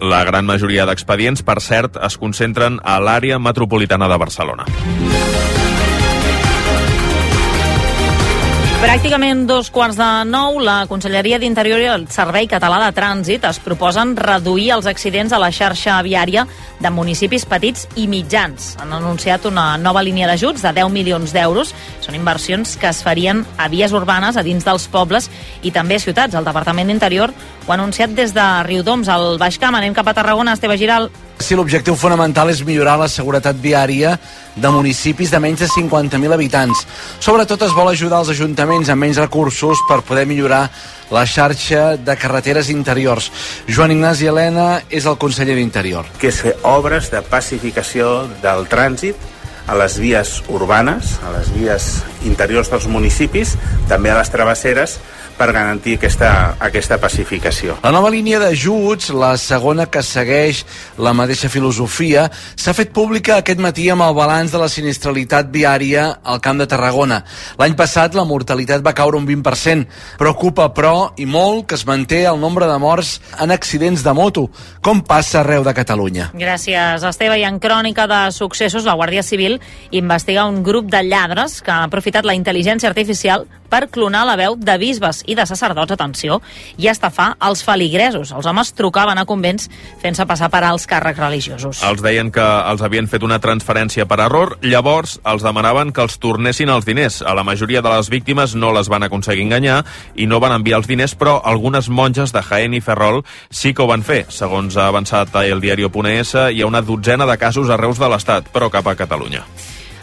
la gran majoria d'expedients, per cert, es concentren a l'àrea metropolitana de Barcelona. Pràcticament dos quarts de nou, la Conselleria d'Interior i el Servei Català de Trànsit es proposen reduir els accidents a la xarxa viària de municipis petits i mitjans. Han anunciat una nova línia d'ajuts de 10 milions d'euros. Són inversions que es farien a vies urbanes, a dins dels pobles i també a ciutats. El Departament d'Interior ho ha anunciat des de Riudoms, al Baix Camp. Anem cap a Tarragona, Esteve Giral. Si l'objectiu fonamental és millorar la seguretat viària de municipis de menys de 50.000 habitants. Sobretot es vol ajudar els ajuntaments amb menys recursos per poder millorar la xarxa de carreteres interiors. Joan Ignasi Helena és el conseller d'Interior. Que és fer obres de pacificació del trànsit a les vies urbanes, a les vies interiors dels municipis, també a les travesseres, per garantir aquesta, aquesta pacificació. La nova línia d'ajuts, la segona que segueix la mateixa filosofia, s'ha fet pública aquest matí amb el balanç de la sinistralitat viària al Camp de Tarragona. L'any passat la mortalitat va caure un 20%. Preocupa, però, i molt, que es manté el nombre de morts en accidents de moto, com passa arreu de Catalunya. Gràcies, Esteve. I en crònica de successos, la Guàrdia Civil investiga un grup de lladres que han aprofitat la intel·ligència artificial per clonar la veu de bisbes i de sacerdots, atenció, i estafar els feligresos. Els homes trucaven a convents fent-se passar per als càrrecs religiosos. Els deien que els havien fet una transferència per error, llavors els demanaven que els tornessin els diners. A la majoria de les víctimes no les van aconseguir enganyar i no van enviar els diners, però algunes monges de Jaén i Ferrol sí que ho van fer. Segons ha avançat el diario.es, hi ha una dotzena de casos arreus de l'Estat, però cap a Catalunya.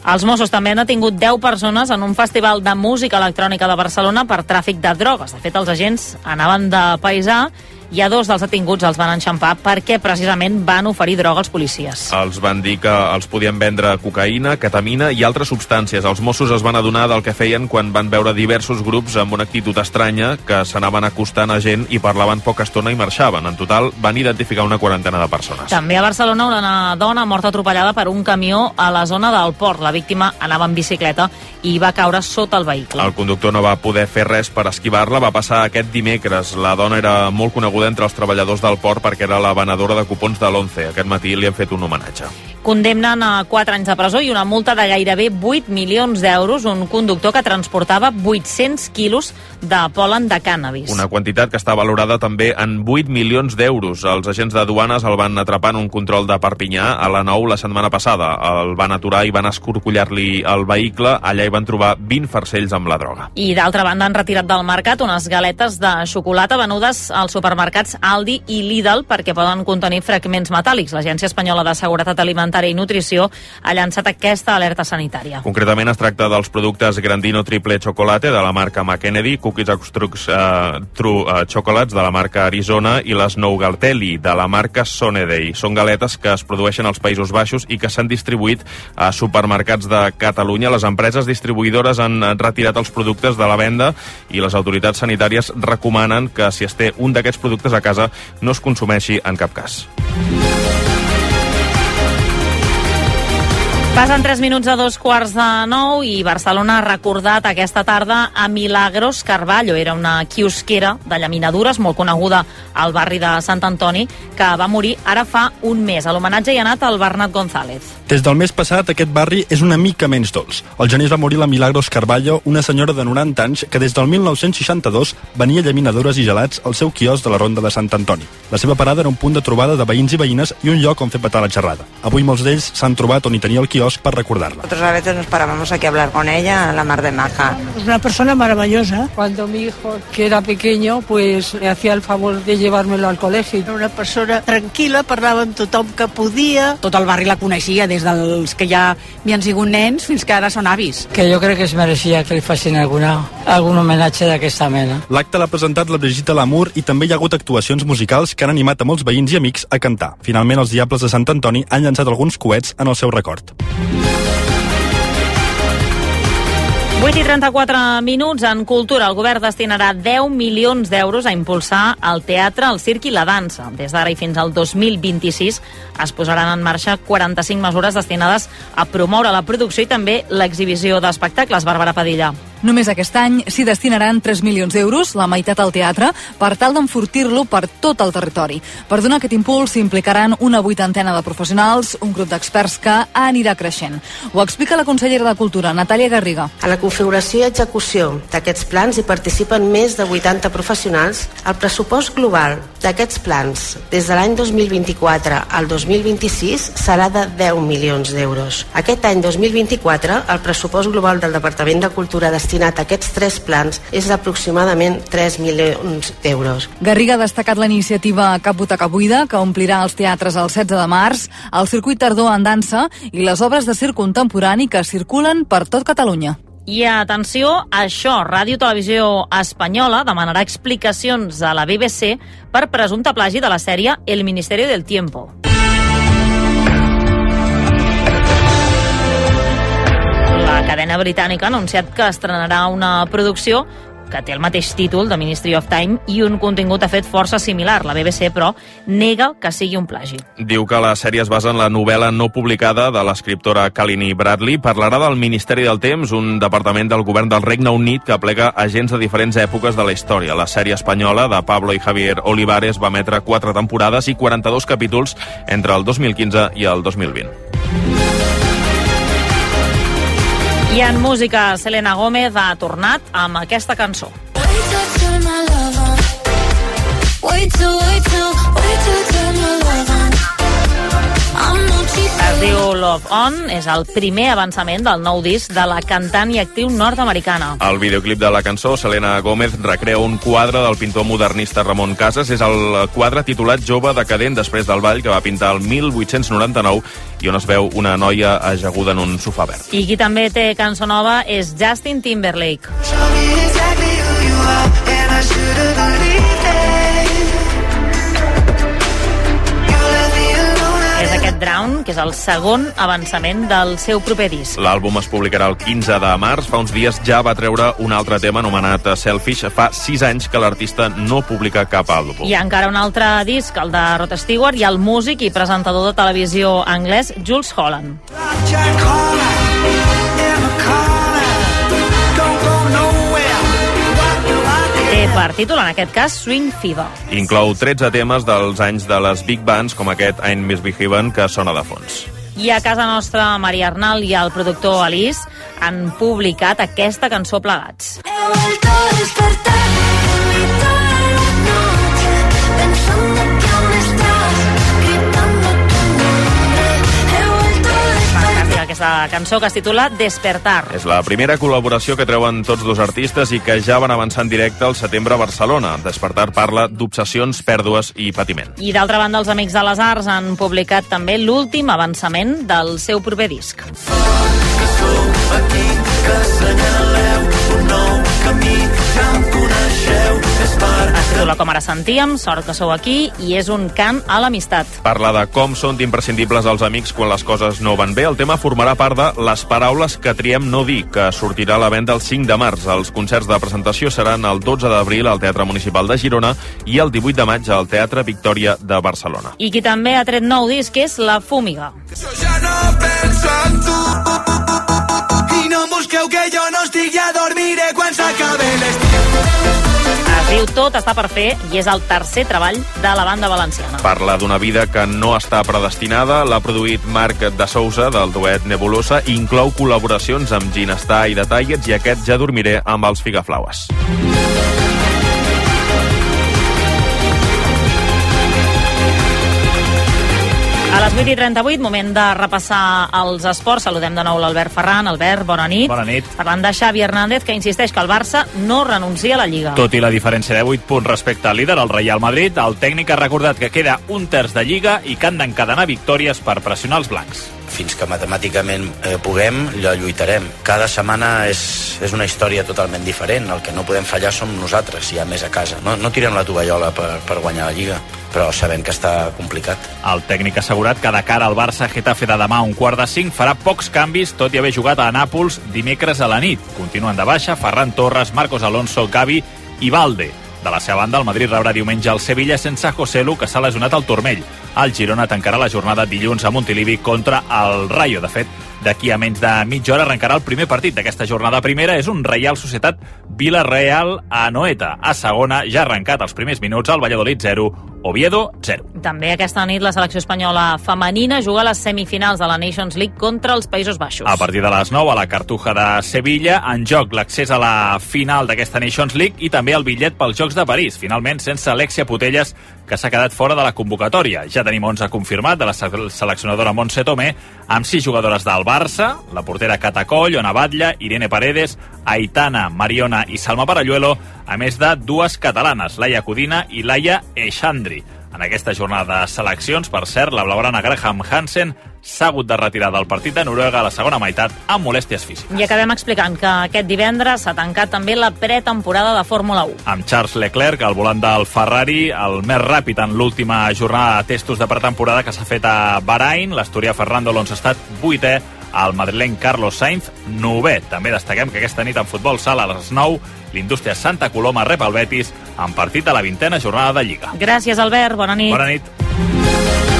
Els Mossos també han detingut 10 persones en un festival de música electrònica de Barcelona per tràfic de drogues. De fet, els agents anaven de paisà i a dos dels detinguts els van enxampar perquè precisament van oferir droga als policies. Els van dir que els podien vendre cocaïna, ketamina i altres substàncies. Els Mossos es van adonar del que feien quan van veure diversos grups amb una actitud estranya que s'anaven acostant a gent i parlaven poca estona i marxaven. En total van identificar una quarantena de persones. També a Barcelona una dona morta atropellada per un camió a la zona del port. La víctima anava en bicicleta i va caure sota el vehicle. El conductor no va poder fer res per esquivar-la. Va passar aquest dimecres. La dona era molt coneguda entre els treballadors del port perquè era la venedora de cupons de l'11. Aquest matí li han fet un homenatge. Condemnen a 4 anys de presó i una multa de gairebé 8 milions d'euros un conductor que transportava 800 quilos de polen de cànnabis. Una quantitat que està valorada també en 8 milions d'euros. Els agents de duanes el van atrapar en un control de Perpinyà a la 9 la setmana passada. El van aturar i van escorcollar-li el vehicle. Allà hi van trobar 20 farcells amb la droga. I d'altra banda han retirat del mercat unes galetes de xocolata venudes als supermercats Aldi i Lidl perquè poden contenir fragments metàl·lics. L'Agència Espanyola de Seguretat Alimentària i Nutrició ha llançat aquesta alerta sanitària. Concretament es tracta dels productes Grandino Triple Chocolate de la marca McKennedy, Cookies Extrux uh, True uh, Chocolates de la marca Arizona i les Nougaltelli de la marca Sonedey. Són galetes que es produeixen als Països Baixos i que s'han distribuït a supermercats de Catalunya. Les empreses distribuïdores han retirat els productes de la venda i les autoritats sanitàries recomanen que si es té un d'aquests productes a casa no es consumeixi en cap cas. Passen 3 minuts a dos quarts de nou i Barcelona ha recordat aquesta tarda a Milagros Carballo. Era una quiosquera de llaminadures molt coneguda al barri de Sant Antoni que va morir ara fa un mes. A l'homenatge hi ha anat el Bernat González. Des del mes passat, aquest barri és una mica menys dolç. El gener va morir la Milagros Carballo, una senyora de 90 anys que des del 1962 venia llaminadures i gelats al seu quiosc de la Ronda de Sant Antoni. La seva parada era un punt de trobada de veïns i veïnes i un lloc on fer petar la xerrada. Avui molts d'ells s'han trobat on hi tenia el quiosc Bosch per recordar-la. Nosotros a veces nos parábamos aquí a hablar con ella, la mar de maja. Es una persona maravillosa. Cuando mi hijo, que era pequeño, pues me hacía el favor de llevármelo al colegio. Era una persona tranquil·la, parlava amb tothom que podia. Tot el barri la coneixia, des dels que ja havien sigut nens fins que ara són avis. Que jo crec que es mereixia que li facin alguna, algun homenatge d'aquesta mena. L'acte l'ha presentat la Brigitte Lamour i també hi ha hagut actuacions musicals que han animat a molts veïns i amics a cantar. Finalment, els Diables de Sant Antoni han llançat alguns coets en el seu record. 8 i 34 minuts en cultura. El govern destinarà 10 milions d'euros a impulsar el teatre, el circ i la dansa. Des d'ara i fins al 2026 es posaran en marxa 45 mesures destinades a promoure la producció i també l'exhibició d'espectacles. Bàrbara Padilla. Només aquest any s'hi destinaran 3 milions d'euros, la meitat al teatre, per tal d'enfortir-lo per tot el territori. Per donar aquest impuls s'implicaran una vuitantena de professionals, un grup d'experts que anirà creixent. Ho explica la consellera de Cultura, Natàlia Garriga. A la configuració i execució d'aquests plans hi participen més de 80 professionals. El pressupost global d'aquests plans des de l'any 2024 al 2026 serà de 10 milions d'euros. Aquest any 2024 el pressupost global del Departament de Cultura destinat a aquests tres plans és d'aproximadament 3 milions d'euros. Garriga ha destacat la iniciativa Cap Butaca Buida, que omplirà els teatres el 16 de març, el circuit tardor en dansa i les obres de circ contemporani que circulen per tot Catalunya. I atenció, això, Ràdio Televisió Espanyola demanarà explicacions a la BBC per presumpte plagi de la sèrie El Ministerio del Tiempo. La cadena britànica ha anunciat que estrenarà una producció que té el mateix títol de Ministry of Time i un contingut ha fet força similar. La BBC, però, nega que sigui un plagi. Diu que la sèrie es basa en la novel·la no publicada de l'escriptora Kalini Bradley. Parlarà del Ministeri del Temps, un departament del govern del Regne Unit que aplega agents de diferents èpoques de la història. La sèrie espanyola de Pablo i Javier Olivares va emetre quatre temporades i 42 capítols entre el 2015 i el 2020. I en música, Selena Gómez ha tornat amb aquesta cançó. Es diu Love On, és el primer avançament del nou disc de la cantant i actriu nord-americana. El videoclip de la cançó, Selena Gómez recrea un quadre del pintor modernista Ramon Casas. És el quadre titulat Jove decadent després del ball que va pintar el 1899 i on es veu una noia ajaguda en un sofà verd. I qui també té cançó nova és Justin Timberlake. És aquest Drown, que és el segon avançament del seu proper disc. L'àlbum es publicarà el 15 de març. Fa uns dies ja va treure un altre tema anomenat Selfish. Fa sis anys que l'artista no publica cap àlbum. Hi ha encara un altre disc, el de Rod Stewart, i el músic i presentador de televisió anglès Jules Holland. Té per títol, en aquest cas, Swing Fever. Inclou 13 temes dels anys de les Big Bands, com aquest I'm Misbehaving, que sona de fons. I a casa nostra, Maria Arnal i el productor Alice han publicat aquesta cançó plegats. Fantàstica aquesta cançó que es titula Despertar. És la primera col·laboració que treuen tots dos artistes i que ja van avançar en directe al setembre a Barcelona. Despertar parla d'obsessions, pèrdues i patiment. I d'altra banda, els Amics de les Arts han publicat també l'últim avançament del seu proper disc. que sou aquí, que assenyaleu un nou camí, ja em coneixeu, Com ara sentíem, Sort que sou aquí, i és un cant a l'amistat. Parla de com són d'imprescindibles els amics quan les coses no van bé. El tema formarà part de Les paraules que triem no dir, que sortirà a la venda el 5 de març. Els concerts de presentació seran el 12 d'abril al Teatre Municipal de Girona i el 18 de maig al Teatre Victòria de Barcelona. I qui també ha tret nou disc és La Fúmiga. Ja no penso en tu i no busqueu que jo diu Tot està per fer i és el tercer treball de la banda valenciana. Parla d'una vida que no està predestinada. L'ha produït Marc de Sousa, del duet Nebulosa, i inclou col·laboracions amb Ginestar i Tigers, i aquest ja dormiré amb els Figaflaues. A les 8 i 38, moment de repassar els esports. Saludem de nou l'Albert Ferran. Albert, bona nit. Bona nit. Parlant de Xavi Hernández, que insisteix que el Barça no renuncia a la Lliga. Tot i la diferència de 8 punts respecte al líder, el Real Madrid, el tècnic ha recordat que queda un terç de Lliga i que han d'encadenar victòries per pressionar els blancs. fins que matemàticament eh, puguem, allò lluitarem. Cada setmana és, és una història totalment diferent. El que no podem fallar som nosaltres, si hi ha més a casa. No, no tirem la tovallola per, per guanyar la Lliga, però sabem que està complicat. El tècnic ha assegurat que de cara al Barça Getafe de demà un quart de cinc farà pocs canvis, tot i haver jugat a Nàpols dimecres a la nit. Continuen de baixa Ferran Torres, Marcos Alonso, Gavi i Valde. De la seva banda, el Madrid rebrà diumenge al Sevilla sense Joselu, que s'ha lesionat al turmell. El Girona tancarà la jornada dilluns a Montilivi contra el Rayo. De fet, d'aquí a menys de mitja hora arrencarà el primer partit d'aquesta jornada primera. És un Reial Societat Villarreal a Noeta. A segona ja ha arrencat els primers minuts al Valladolid 0, Oviedo 0. També aquesta nit la selecció espanyola femenina juga a les semifinals de la Nations League contra els Països Baixos. A partir de les 9 a la Cartuja de Sevilla, en joc l'accés a la final d'aquesta Nations League i també el bitllet pels Jocs de París, finalment sense Alexia Putelles, que s'ha quedat fora de la convocatòria. Ja tenim 11 confirmat de la se- seleccionadora Montse Tomé, amb 6 jugadores del Barça, la portera Catacoll, Ona Batlle, Irene Paredes, Aitana, Mariona i Salma Paralluelo, a més de dues catalanes, Laia Codina i Laia Eixandri. En aquesta jornada de seleccions, per cert, la blaugrana Graham Hansen s'ha hagut de retirar del partit de Noruega a la segona meitat amb molèsties físiques. I acabem explicant que aquest divendres s'ha tancat també la pretemporada de Fórmula 1. amb Charles Leclerc, al volant del Ferrari, el més ràpid en l'última jornada de testos de pretemporada que s'ha fet a Bahrain. L'asturià Fernando Alonso ha estat vuitè, el madrileny Carlos Sainz, novè. També destaquem que aquesta nit en futbol sala a les 9, l'indústria Santa Coloma rep el Betis en partit a la vintena jornada de Lliga. Gràcies, Albert. Bona nit. Bona nit.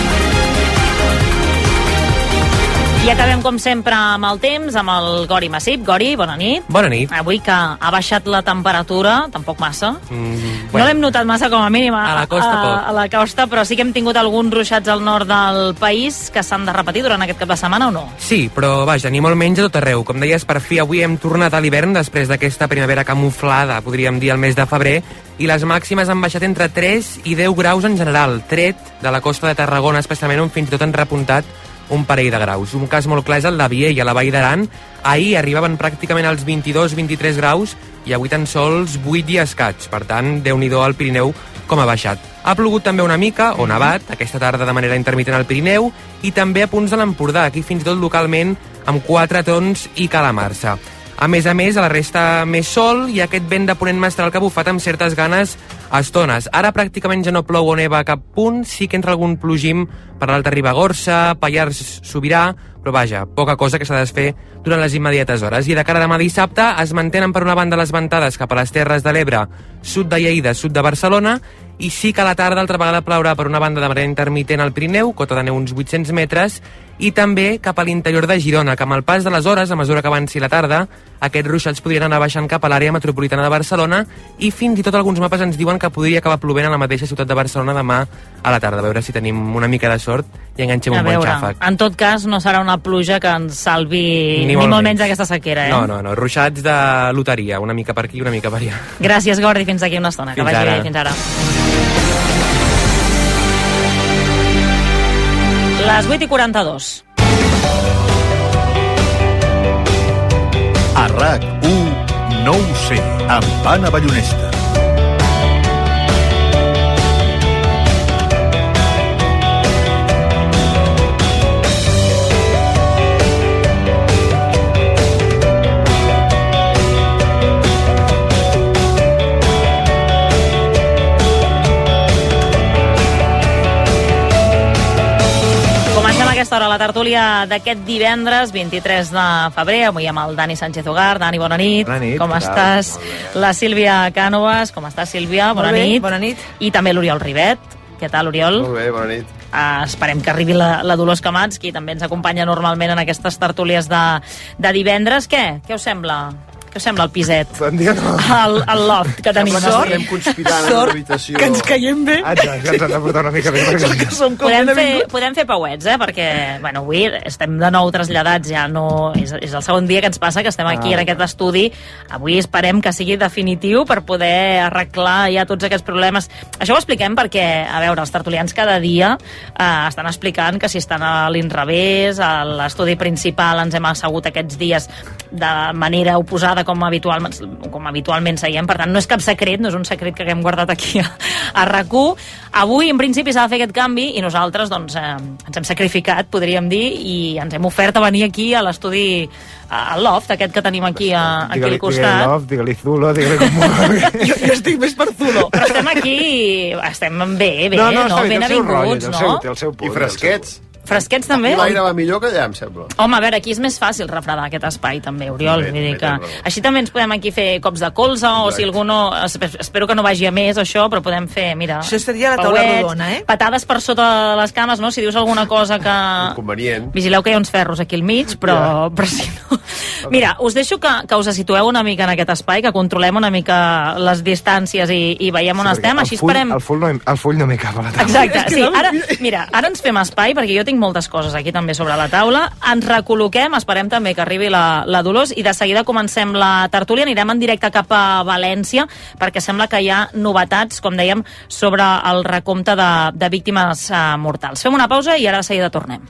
I acabem, com sempre, amb el temps, amb el Gori Massip. Gori, bona nit. Bona nit. Avui que ha baixat la temperatura, tampoc massa. Mm, No l'hem notat massa com a mínim a, A la costa, a, poc. a la costa, però sí que hem tingut alguns ruixats al nord del país que s'han de repetir durant aquest cap de setmana o no? Sí, però vaja, ni molt menys a tot arreu. Com deies, per fi avui hem tornat a l'hivern després d'aquesta primavera camuflada, podríem dir, al mes de febrer, i les màximes han baixat entre 3 i 10 graus en general, tret de la costa de Tarragona, especialment on fins i tot han repuntat un parell de graus. Un cas molt clar és el de Viella, a la Vall d'Aran. Ahir arribaven pràcticament als 22-23 graus i avui tan sols 8 i escaig. Per tant, déu nhi al Pirineu com ha baixat. Ha plogut també una mica, o nevat, aquesta tarda de manera intermitent al Pirineu, i també a punts de l'Empordà, aquí fins i tot localment amb quatre tons i calamarsa. A més a més, a la resta més sol i aquest vent de ponent mestral que ha bufat amb certes ganes estones. Ara pràcticament ja no plou o neva a cap punt, sí que entra algun plogim per l'Alta Ribagorça, Pallars Sobirà, però vaja, poca cosa que s'ha de fer durant les immediates hores. I de cara a demà dissabte es mantenen per una banda les ventades cap a les Terres de l'Ebre, sud de Lleida, sud de Barcelona, i sí que a la tarda altra vegada plourà per una banda de manera intermitent al Pirineu, cota de neu uns 800 metres, i també cap a l'interior de Girona, que amb el pas de les hores, a mesura que avanci la tarda, aquests ruixats podrien anar baixant cap a l'àrea metropolitana de Barcelona i fins i tot alguns mapes ens diuen que podria acabar plovent a la mateixa ciutat de Barcelona demà a la tarda. A veure si tenim una mica de sort i enganxem A un bon veure, xàfec. en tot cas, no serà una pluja que ens salvi Ni ni, molt molt menys. d'aquesta sequera, eh? No, no, no, ruixats de loteria, una mica per aquí i una mica per allà. Gràcies, Gordi. Fins aquí una estona. Fins que vagi ara. bé. Fins ara. Les 8 i 42. A RAC1 no ho sé, amb Anna Ballonesta. Aquesta hora la tertúlia d'aquest divendres 23 de febrer, avui amb el Dani Sánchez Hogar. Dani, bona nit. Bona nit, Com estàs? La Sílvia Cànovas. Com estàs, Sílvia? Bona Molt bé, nit. bona nit. I també l'Oriol Rivet. Què tal, Oriol? Molt bé, bona nit. Uh, esperem que arribi la, la Dolors Camats, qui també ens acompanya normalment en aquestes tertúlies de, de divendres. Què? Què us sembla? Què us sembla el piset? Bon dia, no. El, el loft que tenim. Sembla que estem conspirant en Sort l'habitació. que ens caiem bé. Exacte, que ens han de portar una mica bé. Perquè... podem fer, podem fer pauets, eh? Perquè, bueno, avui estem de nou traslladats, ja no... És, és el segon dia que ens passa, que estem aquí Ah. en aquest estudi. Avui esperem que sigui definitiu per poder arreglar ja tots aquests problemes. Això ho expliquem perquè, a veure, els tertulians cada dia eh, estan explicant que si estan a l'inrevés, a l'estudi principal ens hem assegut aquests dies de manera oposada com, habitual, com habitualment seiem, per tant no és cap secret, no és un secret que haguem guardat aquí a, a rac Avui, en principi, s'ha de fer aquest canvi i nosaltres doncs, eh, ens hem sacrificat, podríem dir, i ens hem ofert a venir aquí a l'estudi, al loft, aquest que tenim aquí, a, aquí Digue-li al costat. digue love, digue-li Zulo, digue-li com... (laughs) jo, jo estic més per Zulo. Però estem aquí, estem bé, bé, no, no, no? ben té el seu rotllo, avinguts, té el no? seu, el seu punt. I fresquets. Fresquets també? Aquí l'aire va millor que allà, em sembla. Home, a veure, aquí és més fàcil refredar aquest espai també, Oriol. També, Vull dir que... Així també ens podem aquí fer cops de colze o si algú no... espe- Espero que no vagi a més això, però podem fer, mira... Això seria la taula pauets, rodona, eh? Patades per sota de les cames, no? Si dius alguna cosa que... Convenient. Vigileu que hi ha uns ferros aquí al mig, però, però si no... Mira, us deixo que, que us situeu una mica en aquest espai, que controlem una mica les distàncies i, i veiem on estem, així full, esperem... El full no, el full no m'hi cap a la taula. Exacte, (laughs) sí. Ara, mira, ara ens fem espai, perquè jo tinc moltes coses aquí també sobre la taula. Ens recol·loquem, esperem també que arribi la, la Dolors, i de seguida comencem la tertúlia. Anirem en directe cap a València, perquè sembla que hi ha novetats, com dèiem, sobre el recompte de, de víctimes eh, mortals. Fem una pausa i ara de seguida tornem.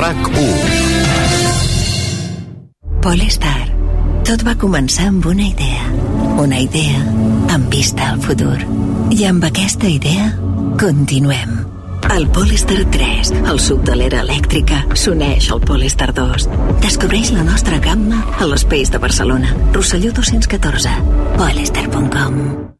RAC1 Polestar. Tot va començar amb una idea. Una idea amb vista al futur. I amb aquesta idea continuem. El Polestar 3, el suc de l'era elèctrica, s'uneix al Polestar 2. Descobreix la nostra gamma a l'Espace de Barcelona. Rosselló 214. Polestar.com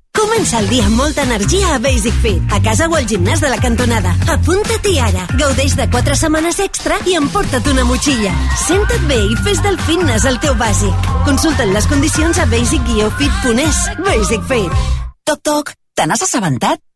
Comença el dia amb molta energia a Basic Fit, a casa o al gimnàs de la cantonada. Apunta-t'hi ara. Gaudeix de 4 setmanes extra i emporta't una motxilla. Senta't bé i fes del fitness el teu bàsic. Consulta't les condicions a basic-fit.es. Basic Fit. Toc, toc, te n'has assabentat?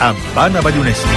amb Anna Ballonesta.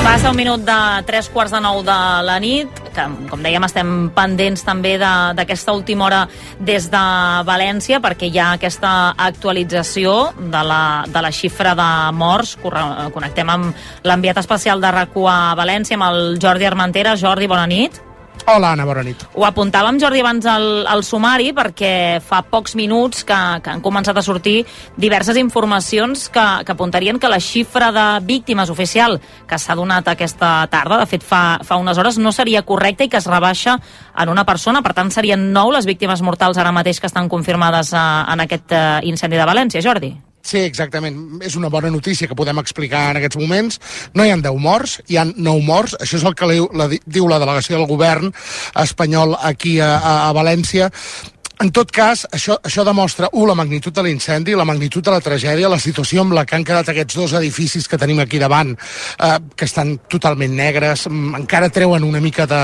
Passa un minut de tres quarts de nou de la nit, que, com dèiem, estem pendents també d'aquesta última hora des de València, perquè hi ha aquesta actualització de la, de la xifra de morts. Connectem amb l'enviat especial de rac a València, amb el Jordi Armentera. Jordi, bona nit. Hola, Anna, bona nit. Ho apuntàvem, Jordi, abans al, al sumari, perquè fa pocs minuts que, que han començat a sortir diverses informacions que, que apuntarien que la xifra de víctimes oficial que s'ha donat aquesta tarda, de fet fa, fa unes hores, no seria correcta i que es rebaixa en una persona. Per tant, serien nou les víctimes mortals ara mateix que estan confirmades eh, en aquest eh, incendi de València. Jordi. Sí, exactament. És una bona notícia que podem explicar en aquests moments. No hi han 10 morts, hi han 9 morts. Això és el que li- la, diu la delegació del govern espanyol aquí a, a, València. En tot cas, això, això demostra, un, la magnitud de l'incendi, la magnitud de la tragèdia, la situació amb la que han quedat aquests dos edificis que tenim aquí davant, eh, que estan totalment negres, mm, encara treuen una mica de,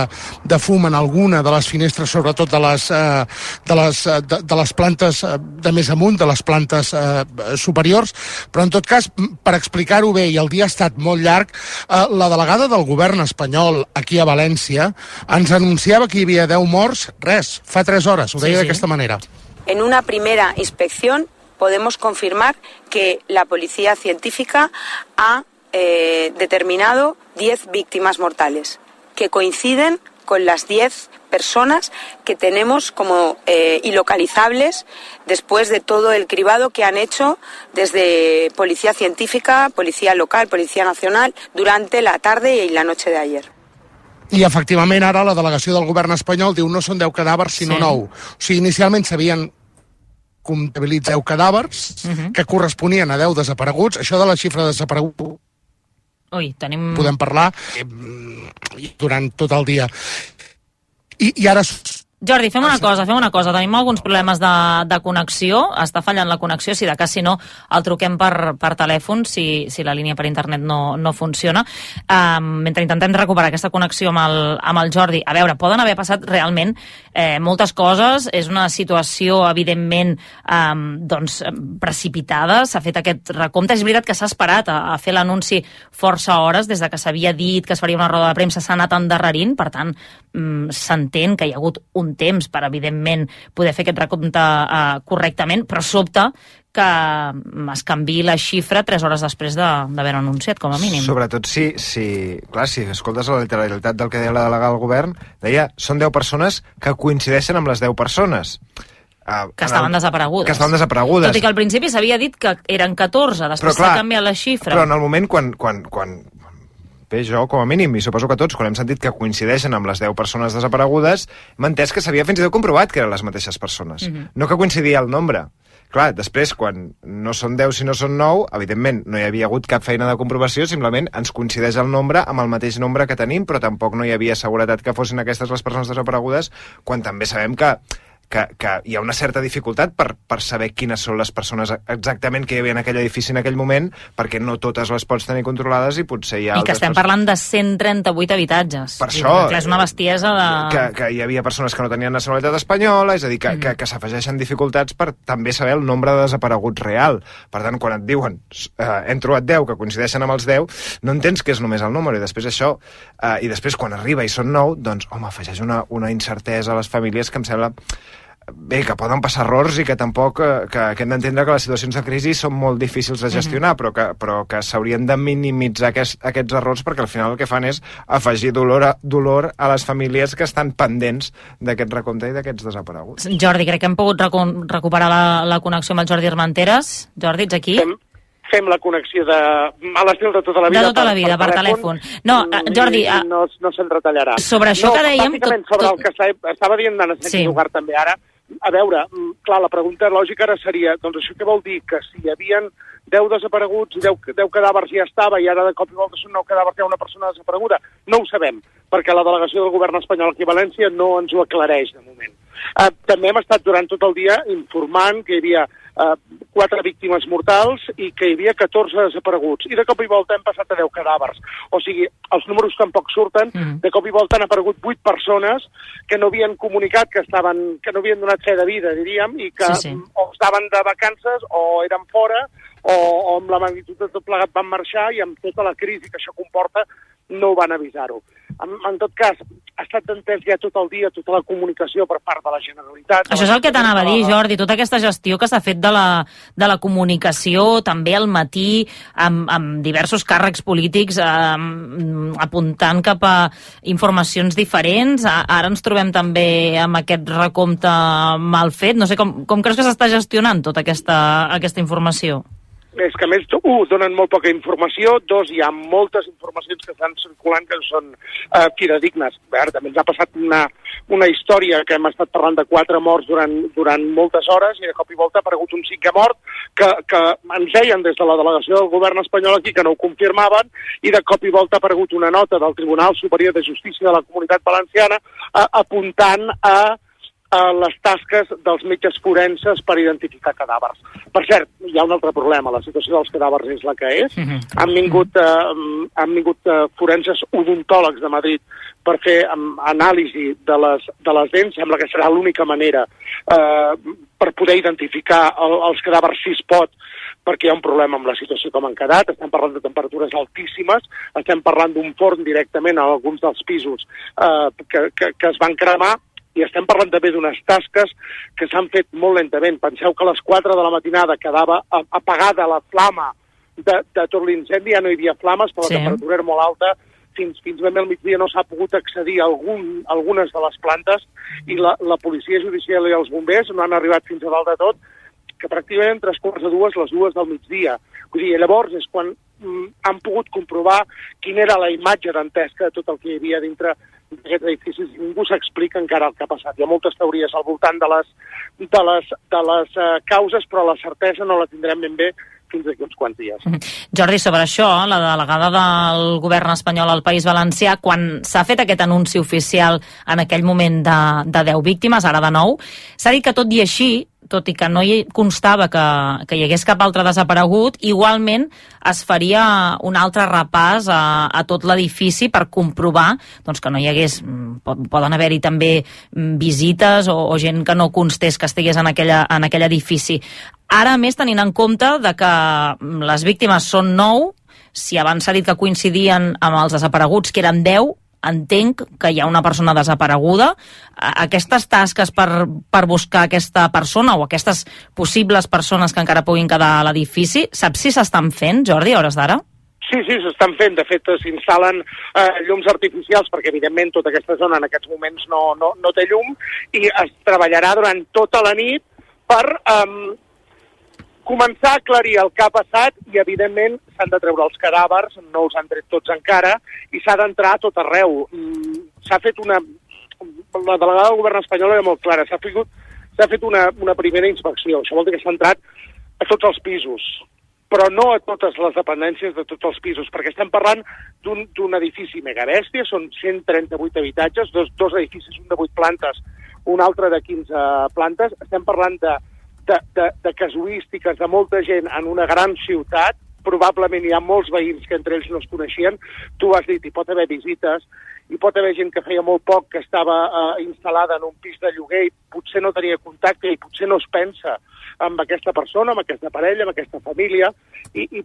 de fum en alguna de les finestres, sobretot de les, eh, de les, eh, de, de les plantes eh, de més amunt, de les plantes eh, superiors, però en tot cas, mm, per explicar-ho bé, i el dia ha estat molt llarg, eh, la delegada del govern espanyol aquí a València ens anunciava que hi havia 10 morts, res, fa 3 hores, ho Sí, deia sí. d'aquesta En una primera inspección podemos confirmar que la policía científica ha eh, determinado 10 víctimas mortales que coinciden con las 10 personas que tenemos como eh, ilocalizables después de todo el cribado que han hecho desde Policía Científica, Policía Local, Policía Nacional durante la tarde y la noche de ayer. I, efectivament, ara la delegació del govern espanyol diu no són 10 cadàvers, sinó Sí. sí. 9. O sigui, inicialment s'havien comptabilitzat 10 cadàvers uh -huh. que corresponien a 10 desapareguts. Això de la xifra de desapareguts Ui, tenim... podem parlar eh, durant tot el dia. I, i ara Jordi, fem una cosa, fem una cosa. Tenim alguns problemes de, de connexió. Està fallant la connexió. Si de cas, si no, el truquem per, per telèfon, si, si la línia per internet no, no funciona. Um, mentre intentem recuperar aquesta connexió amb el, amb el Jordi. A veure, poden haver passat realment eh, moltes coses. És una situació, evidentment, um, doncs, precipitada. S'ha fet aquest recompte. És veritat que s'ha esperat a, a fer l'anunci força hores, des de que s'havia dit que es faria una roda de premsa, s'ha anat endarrerint. Per tant, mm, s'entén que hi ha hagut un temps per, evidentment, poder fer aquest recompte eh, correctament, però sobta que es canvi la xifra tres hores després de- d'haver-ho anunciat, com a mínim. Sobretot si, si, clar, si escoltes la literalitat del que deia la delegada del govern, deia, són 10 persones que coincideixen amb les 10 persones. Uh, que estaven desaparegudes. Que estaven desaparegudes. Tot i que al principi s'havia dit que eren 14, després s'ha canviat la xifra. Però en el moment quan, quan, quan bé, jo com a mínim, i suposo que tots, quan hem sentit que coincideixen amb les 10 persones desaparegudes, hem entès que s'havia fins i tot comprovat que eren les mateixes persones. Mhm. No que coincidia el nombre. Clar, després, quan no són 10 sinó són 9, evidentment no hi havia hagut cap feina de comprovació, simplement ens coincideix el nombre amb el mateix nombre que tenim, però tampoc no hi havia seguretat que fossin aquestes les persones desaparegudes, quan també sabem que que, que hi ha una certa dificultat per, per saber quines són les persones exactament que hi havia en aquell edifici en aquell moment, perquè no totes les pots tenir controlades i potser hi ha I que estem parlant de 138 habitatges. Per I això, que és una bestiesa de... que, que hi havia persones que no tenien nacionalitat espanyola, és a dir, que, mm. que, que s'afegeixen dificultats per també saber el nombre de desapareguts real. Per tant, quan et diuen eh, hem trobat 10 que coincideixen amb els 10, no entens que és només el número, i després això, eh, i després quan arriba i són 9, doncs, home, afegeix una, una incertesa a les famílies que em sembla bé, que poden passar errors i que tampoc eh, que, que hem d'entendre que les situacions de crisi són molt difícils de gestionar, mm -hmm. però que, però que s'haurien de minimitzar aquest, aquests errors perquè al final el que fan és afegir dolor a, dolor a les famílies que estan pendents d'aquest recompte i d'aquests desapareguts. Jordi, crec que hem pogut recu recuperar la, la connexió amb el Jordi Armenteres. Jordi, ets aquí? Fem, fem la connexió de, a l'estil de tota la vida. De tota la vida, per telèfon. No, eh, Jordi, I, eh, i no, no se'n retallarà. Sobre això no, que dèiem, bàsicament tot- sobre tot- el que estava, dient d'Anna Sí. Lugar també ara, a veure, mm, clar, la pregunta lògica ara seria, doncs això què vol dir? Que si hi havien 10 desapareguts i 10, 10 cadàvers ja estava i ara de cop i volta són 9 cadàvers hi ha una persona desapareguda? No ho sabem, perquè la delegació del govern espanyol aquí a València no ens ho aclareix de moment. Uh, també hem estat durant tot el dia informant que hi havia quatre víctimes mortals i que hi havia 14 desapareguts. I de cop i volta hem passat a 10 cadàvers. O sigui, els números tampoc surten. Mm. De cop i volta han aparegut 8 persones que no havien comunicat que estaven que no havien donat fe de vida, diríem, i que Sí, sí. o estaven de vacances o eren fora o, o amb la magnitud de tot plegat van marxar i amb tota la crisi que això comporta no van avisar-ho. En, en tot cas, ha estat entès ja tot el dia tota la comunicació per part de la Generalitat. Això és el que t'anava a dir, Jordi, tota aquesta gestió que s'ha fet de la, de la comunicació, també al matí, amb, amb diversos càrrecs polítics eh, apuntant cap a informacions diferents. Ara ens trobem també amb aquest recompte mal fet. No sé, com, com creus que s'està gestionant tota aquesta, aquesta informació? És que més, un, donen molt poca informació, dos, hi ha moltes informacions que estan circulant que són eh, fidedignes. Veure, també ens ha passat una, una història que hem estat parlant de quatre morts durant, durant moltes hores i de cop i volta ha aparegut un cinquè mort que, que ens deien des de la delegació del govern espanyol aquí que no ho confirmaven i de cop i volta ha aparegut una nota del Tribunal Superior de Justícia de la Comunitat Valenciana eh, apuntant a a les tasques dels metges forenses per identificar cadàvers. Per cert, hi ha un altre problema, la situació dels cadàvers és la que és. Han vingut, eh, han vingut eh, forenses odontòlegs de Madrid per fer um, anàlisi de les, de les dents, sembla que serà l'única manera eh, per poder identificar el, els cadàvers si es pot, perquè hi ha un problema amb la situació com han quedat, estem parlant de temperatures altíssimes, estem parlant d'un forn directament a alguns dels pisos eh, que, que, que es van cremar, i estem parlant també d'unes tasques que s'han fet molt lentament. Penseu que a les 4 de la matinada quedava apagada la flama de, de tot l'incendi, ja no hi havia flames, però Sí. la temperatura era molt alta, fins, fins ben bé al migdia no s'ha pogut accedir a algun, a algunes de les plantes i la, la policia judicial i els bombers no han arribat fins a dalt de tot, que pràcticament tres quarts de dues, les dues del migdia. Vull dir, llavors és quan mm, han pogut comprovar quina era la imatge dantesca de tot el que hi havia dintre d'aquests edificis. Ningú s'explica encara el que ha passat. Hi ha moltes teories al voltant de les, de les, de les uh, causes, però la certesa no la tindrem ben bé fins d'aquí uns quants dies. Jordi, sobre això, la delegada del govern espanyol al País Valencià, quan s'ha fet aquest anunci oficial en aquell moment de, de 10 víctimes, ara de 9, s'ha dit que tot i així, tot i que no hi constava que, que hi hagués cap altre desaparegut, igualment es faria un altre repàs a, a tot l'edifici per comprovar doncs, que no hi hagués, mm, poden haver-hi també mm, visites o, o gent que no constés que estigués en, aquella, en aquell edifici. Ara, més, tenint en compte de que mm, les víctimes són 9, si abans s'ha dit que coincidien amb els desapareguts, que eren 10, entenc que hi ha una persona desapareguda. Aquestes tasques per, per buscar aquesta persona o aquestes possibles persones que encara puguin quedar a l'edifici, saps si s'estan fent, Jordi, a hores d'ara? Sí, sí, s'estan fent. De fet, s'instal·len eh, llums artificials perquè, evidentment, tota aquesta zona en aquests moments no, no, no té llum i es treballarà durant tota la nit per eh, començar a aclarir el que ha passat i, evidentment, s'han de treure els cadàvers, no els han tret tots encara, i s'ha d'entrar a tot arreu. Mm, s'ha fet una... La delegada del govern espanyol era molt clara, s'ha fet, fet una, una primera inspecció. Això vol dir que s'ha entrat a tots els pisos, però no a totes les dependències de tots els pisos, perquè estem parlant d'un edifici mega bèstia, són 138 habitatges, dos, dos edificis, un de 8 plantes, un altre de 15 plantes, estem parlant de de, de, de casuístiques de molta gent en una gran ciutat, probablement hi ha molts veïns que entre ells no es coneixien, tu has dit, hi pot haver visites, hi pot haver gent que feia molt poc que estava uh, instal·lada en un pis de lloguer i potser no tenia contacte i potser no es pensa amb aquesta persona, amb aquesta parella, amb aquesta família, i, i,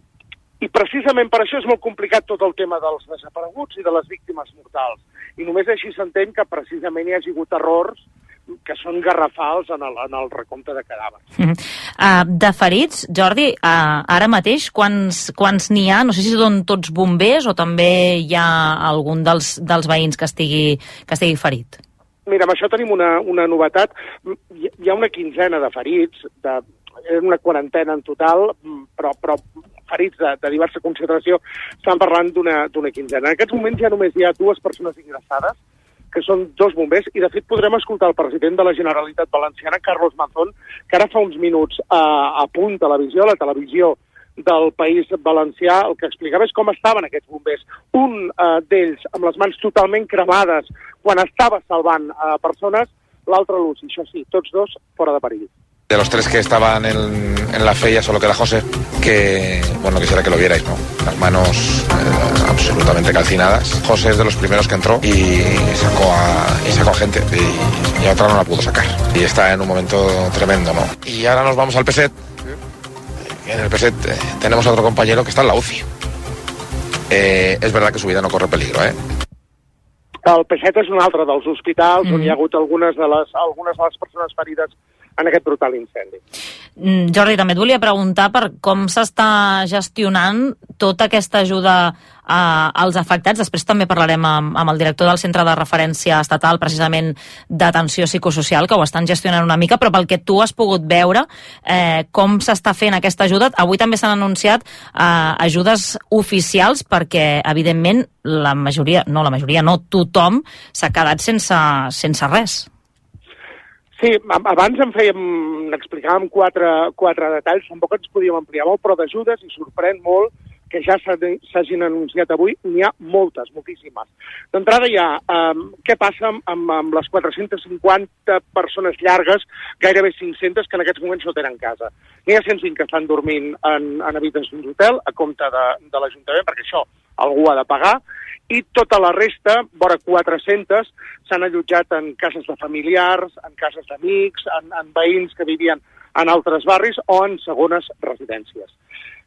i precisament per això és molt complicat tot el tema dels desapareguts i de les víctimes mortals. I només així s'entén que precisament hi ha hagut errors que són garrafals en el, en el recompte de cadàvers. Uh -huh. uh, de ferits, Jordi, uh, ara mateix quants quants n'hi ha? No sé si són tots bombers o també hi ha algun dels, dels veïns que estigui, que estigui ferit. Mira, amb això tenim una, una novetat. Hi ha una quinzena de ferits, de, una quarantena en total, però, però ferits de, de diversa concentració, estan parlant d'una quinzena. En aquests moments ja només hi ha dues persones ingressades, que són dos bombers, i de fet podrem escoltar el president de la Generalitat Valenciana, Carlos Mazón, que ara fa uns minuts a, a punt televisió, a la televisió del País Valencià, el que explicava és com estaven aquests bombers. Un uh, d'ells amb les mans totalment cremades quan estava salvant uh, persones, l'altre Lucy, això sí, tots dos fora de perill. De los tres que estaban en, en, la fe ya solo queda José, que bueno, quisiera que lo vierais, ¿no? Las manos eh, absolutamente calcinadas. José es de los primeros que entró y sacó a, y sacó a gente y, y, a otra no la pudo sacar. Y está en un momento tremendo, ¿no? Y ahora nos vamos al PSET. En el PSET eh, tenemos a otro compañero que está en la UCI. Eh, es verdad que su vida no corre peligro, ¿eh? El PSET és un altre dels hospitals mm. on hi ha hagut algunes de les, algunes de les persones ferides en aquest brutal incendi. Mm, Jordi, també et volia preguntar per com s'està gestionant tota aquesta ajuda a, als afectats. Després també parlarem amb, amb el director del Centre de Referència Estatal, precisament d'atenció psicosocial, que ho estan gestionant una mica, però pel que tu has pogut veure, eh, com s'està fent aquesta ajuda. Avui també s'han anunciat eh, ajudes oficials perquè, evidentment, la majoria, no la majoria, no tothom s'ha quedat sense, sense res. Sí, abans en fèiem, n'explicàvem quatre, quatre detalls, tampoc ens podíem ampliar molt, però d'ajudes i sorprèn molt que ja s'hagin anunciat avui, n'hi ha moltes, moltíssimes. D'entrada hi ha um, què passa amb, amb les 450 persones llargues, gairebé 500, que en aquests moments no tenen casa. N'hi ha 105 que estan dormint en, en habitacions d'hotel a compte de, de l'Ajuntament, perquè això algú ha de pagar, i tota la resta, vora 400, s'han allotjat en cases de familiars, en cases d'amics, en, en veïns que vivien en altres barris o en segones residències.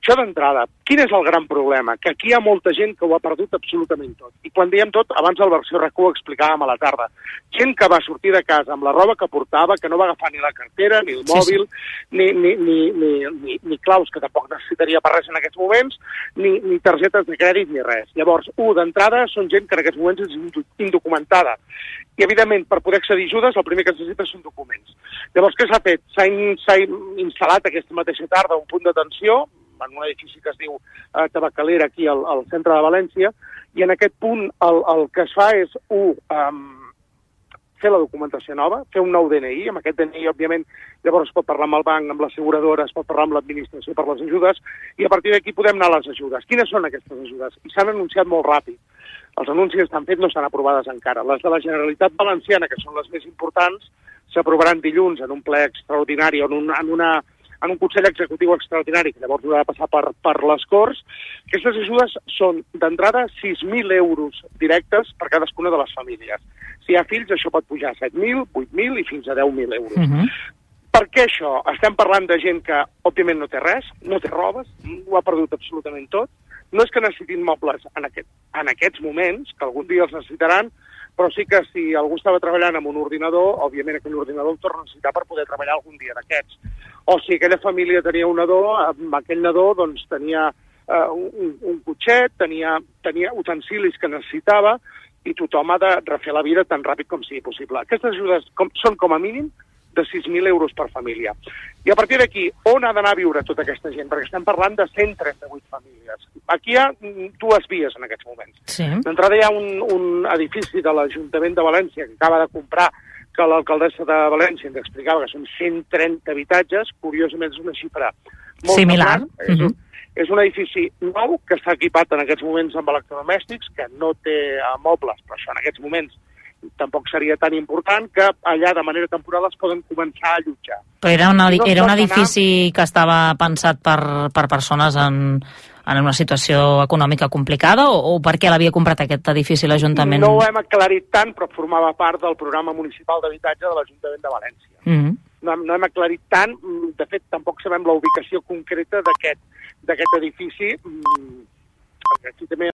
Això d'entrada. Quin és el gran problema? Que aquí hi ha molta gent que ho ha perdut absolutament tot. I quan diem tot, abans el versió RAC1 ho explicàvem a la tarda. Gent que va sortir de casa amb la roba que portava, que no va agafar ni la cartera, ni el Sí, mòbil, Ni, ni, ni, ni, ni, ni claus, que tampoc necessitaria per res en aquests moments, ni, ni targetes de crèdit, ni res. Llavors, un, d'entrada, són gent que en aquests moments és indocumentada. I, evidentment, per poder accedir a ajudes, el primer que es necessita són documents. Llavors, què s'ha fet? S'ha in, instal·lat aquesta mateixa tarda un punt d'atenció en un edifici que es diu eh, Tabacalera, aquí al, al centre de València, i en aquest punt el, el que es fa és, un, um, fer la documentació nova, fer un nou DNI, amb aquest DNI, òbviament, llavors es pot parlar amb el banc, amb l'asseguradora, es pot parlar amb l'administració per les ajudes, i a partir d'aquí podem anar a les ajudes. Quines són aquestes ajudes? I s'han anunciat molt ràpid. Els anuncis estan fets, no estan aprovades encara. Les de la Generalitat Valenciana, que són les més importants, s'aprovaran dilluns en un ple extraordinari en, un, en, una, en un Consell Executiu Extraordinari, que llavors haurà de passar per, per les Corts. Aquestes ajudes són, d'entrada, 6.000 euros directes per cadascuna de les famílies. Si hi ha fills, això pot pujar a 7.000, 8.000 i fins a 10.000 euros. Uh -huh. Per què això? Estem parlant de gent que, òbviament, no té res, no té robes, ho ha perdut absolutament tot. No és que necessitin mobles en, aquest, en aquests moments, que algun dia els necessitaran, però sí que si algú estava treballant amb un ordinador, òbviament aquell ordinador el torna a necessitar per poder treballar algun dia d'aquests. O si aquella família tenia un nadó, amb aquell nadó doncs, tenia eh, un, un cotxet, tenia, tenia utensilis que necessitava, i tothom ha de refer la vida tan ràpid com sigui possible. Aquestes ajudes com, són com a mínim de 6.000 euros per família. I a partir d'aquí, on ha d'anar a viure tota aquesta gent? Perquè estem parlant de 138 famílies. Aquí hi ha mm, dues vies en aquests moments. Sí. D'entrada hi ha un, un edifici de l'Ajuntament de València que acaba de comprar que l'alcaldessa de València ens explicava que són 130 habitatges, curiosament és una xifra molt Similar. semblant. És, un, és un edifici nou que està equipat en aquests moments amb electrodomèstics, que no té eh, mobles, però això en aquests moments tampoc seria tan important, que allà de manera temporal es poden començar a allotjar. Però era, una, no era un pot anar- edifici que estava pensat per, per persones en, en una situació econòmica complicada o, o per què l'havia comprat aquest edifici l'Ajuntament? No ho hem aclarit tant, però formava part del programa municipal d'habitatge de l'Ajuntament de València. Mm no, hem- no hem aclarit tant, mm, de fet tampoc sabem la ubicació concreta d'aquest edifici, mm, perquè aquí també